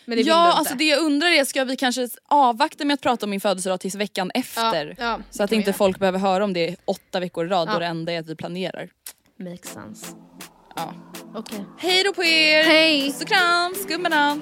D: Men det
C: Ja, alltså det jag undrar är, ska vi kanske avvakta med att prata om min födelsedag tills veckan efter?
D: ja, det
C: så att inte
D: göra.
C: folk behöver höra om det åtta veckor i rad
D: Ja.
C: då det enda är att vi planerar.
D: Makes sense.
C: Ja.
D: Okej.
C: Hej då på er!
D: Hej!
C: Puss och kram, skummarna!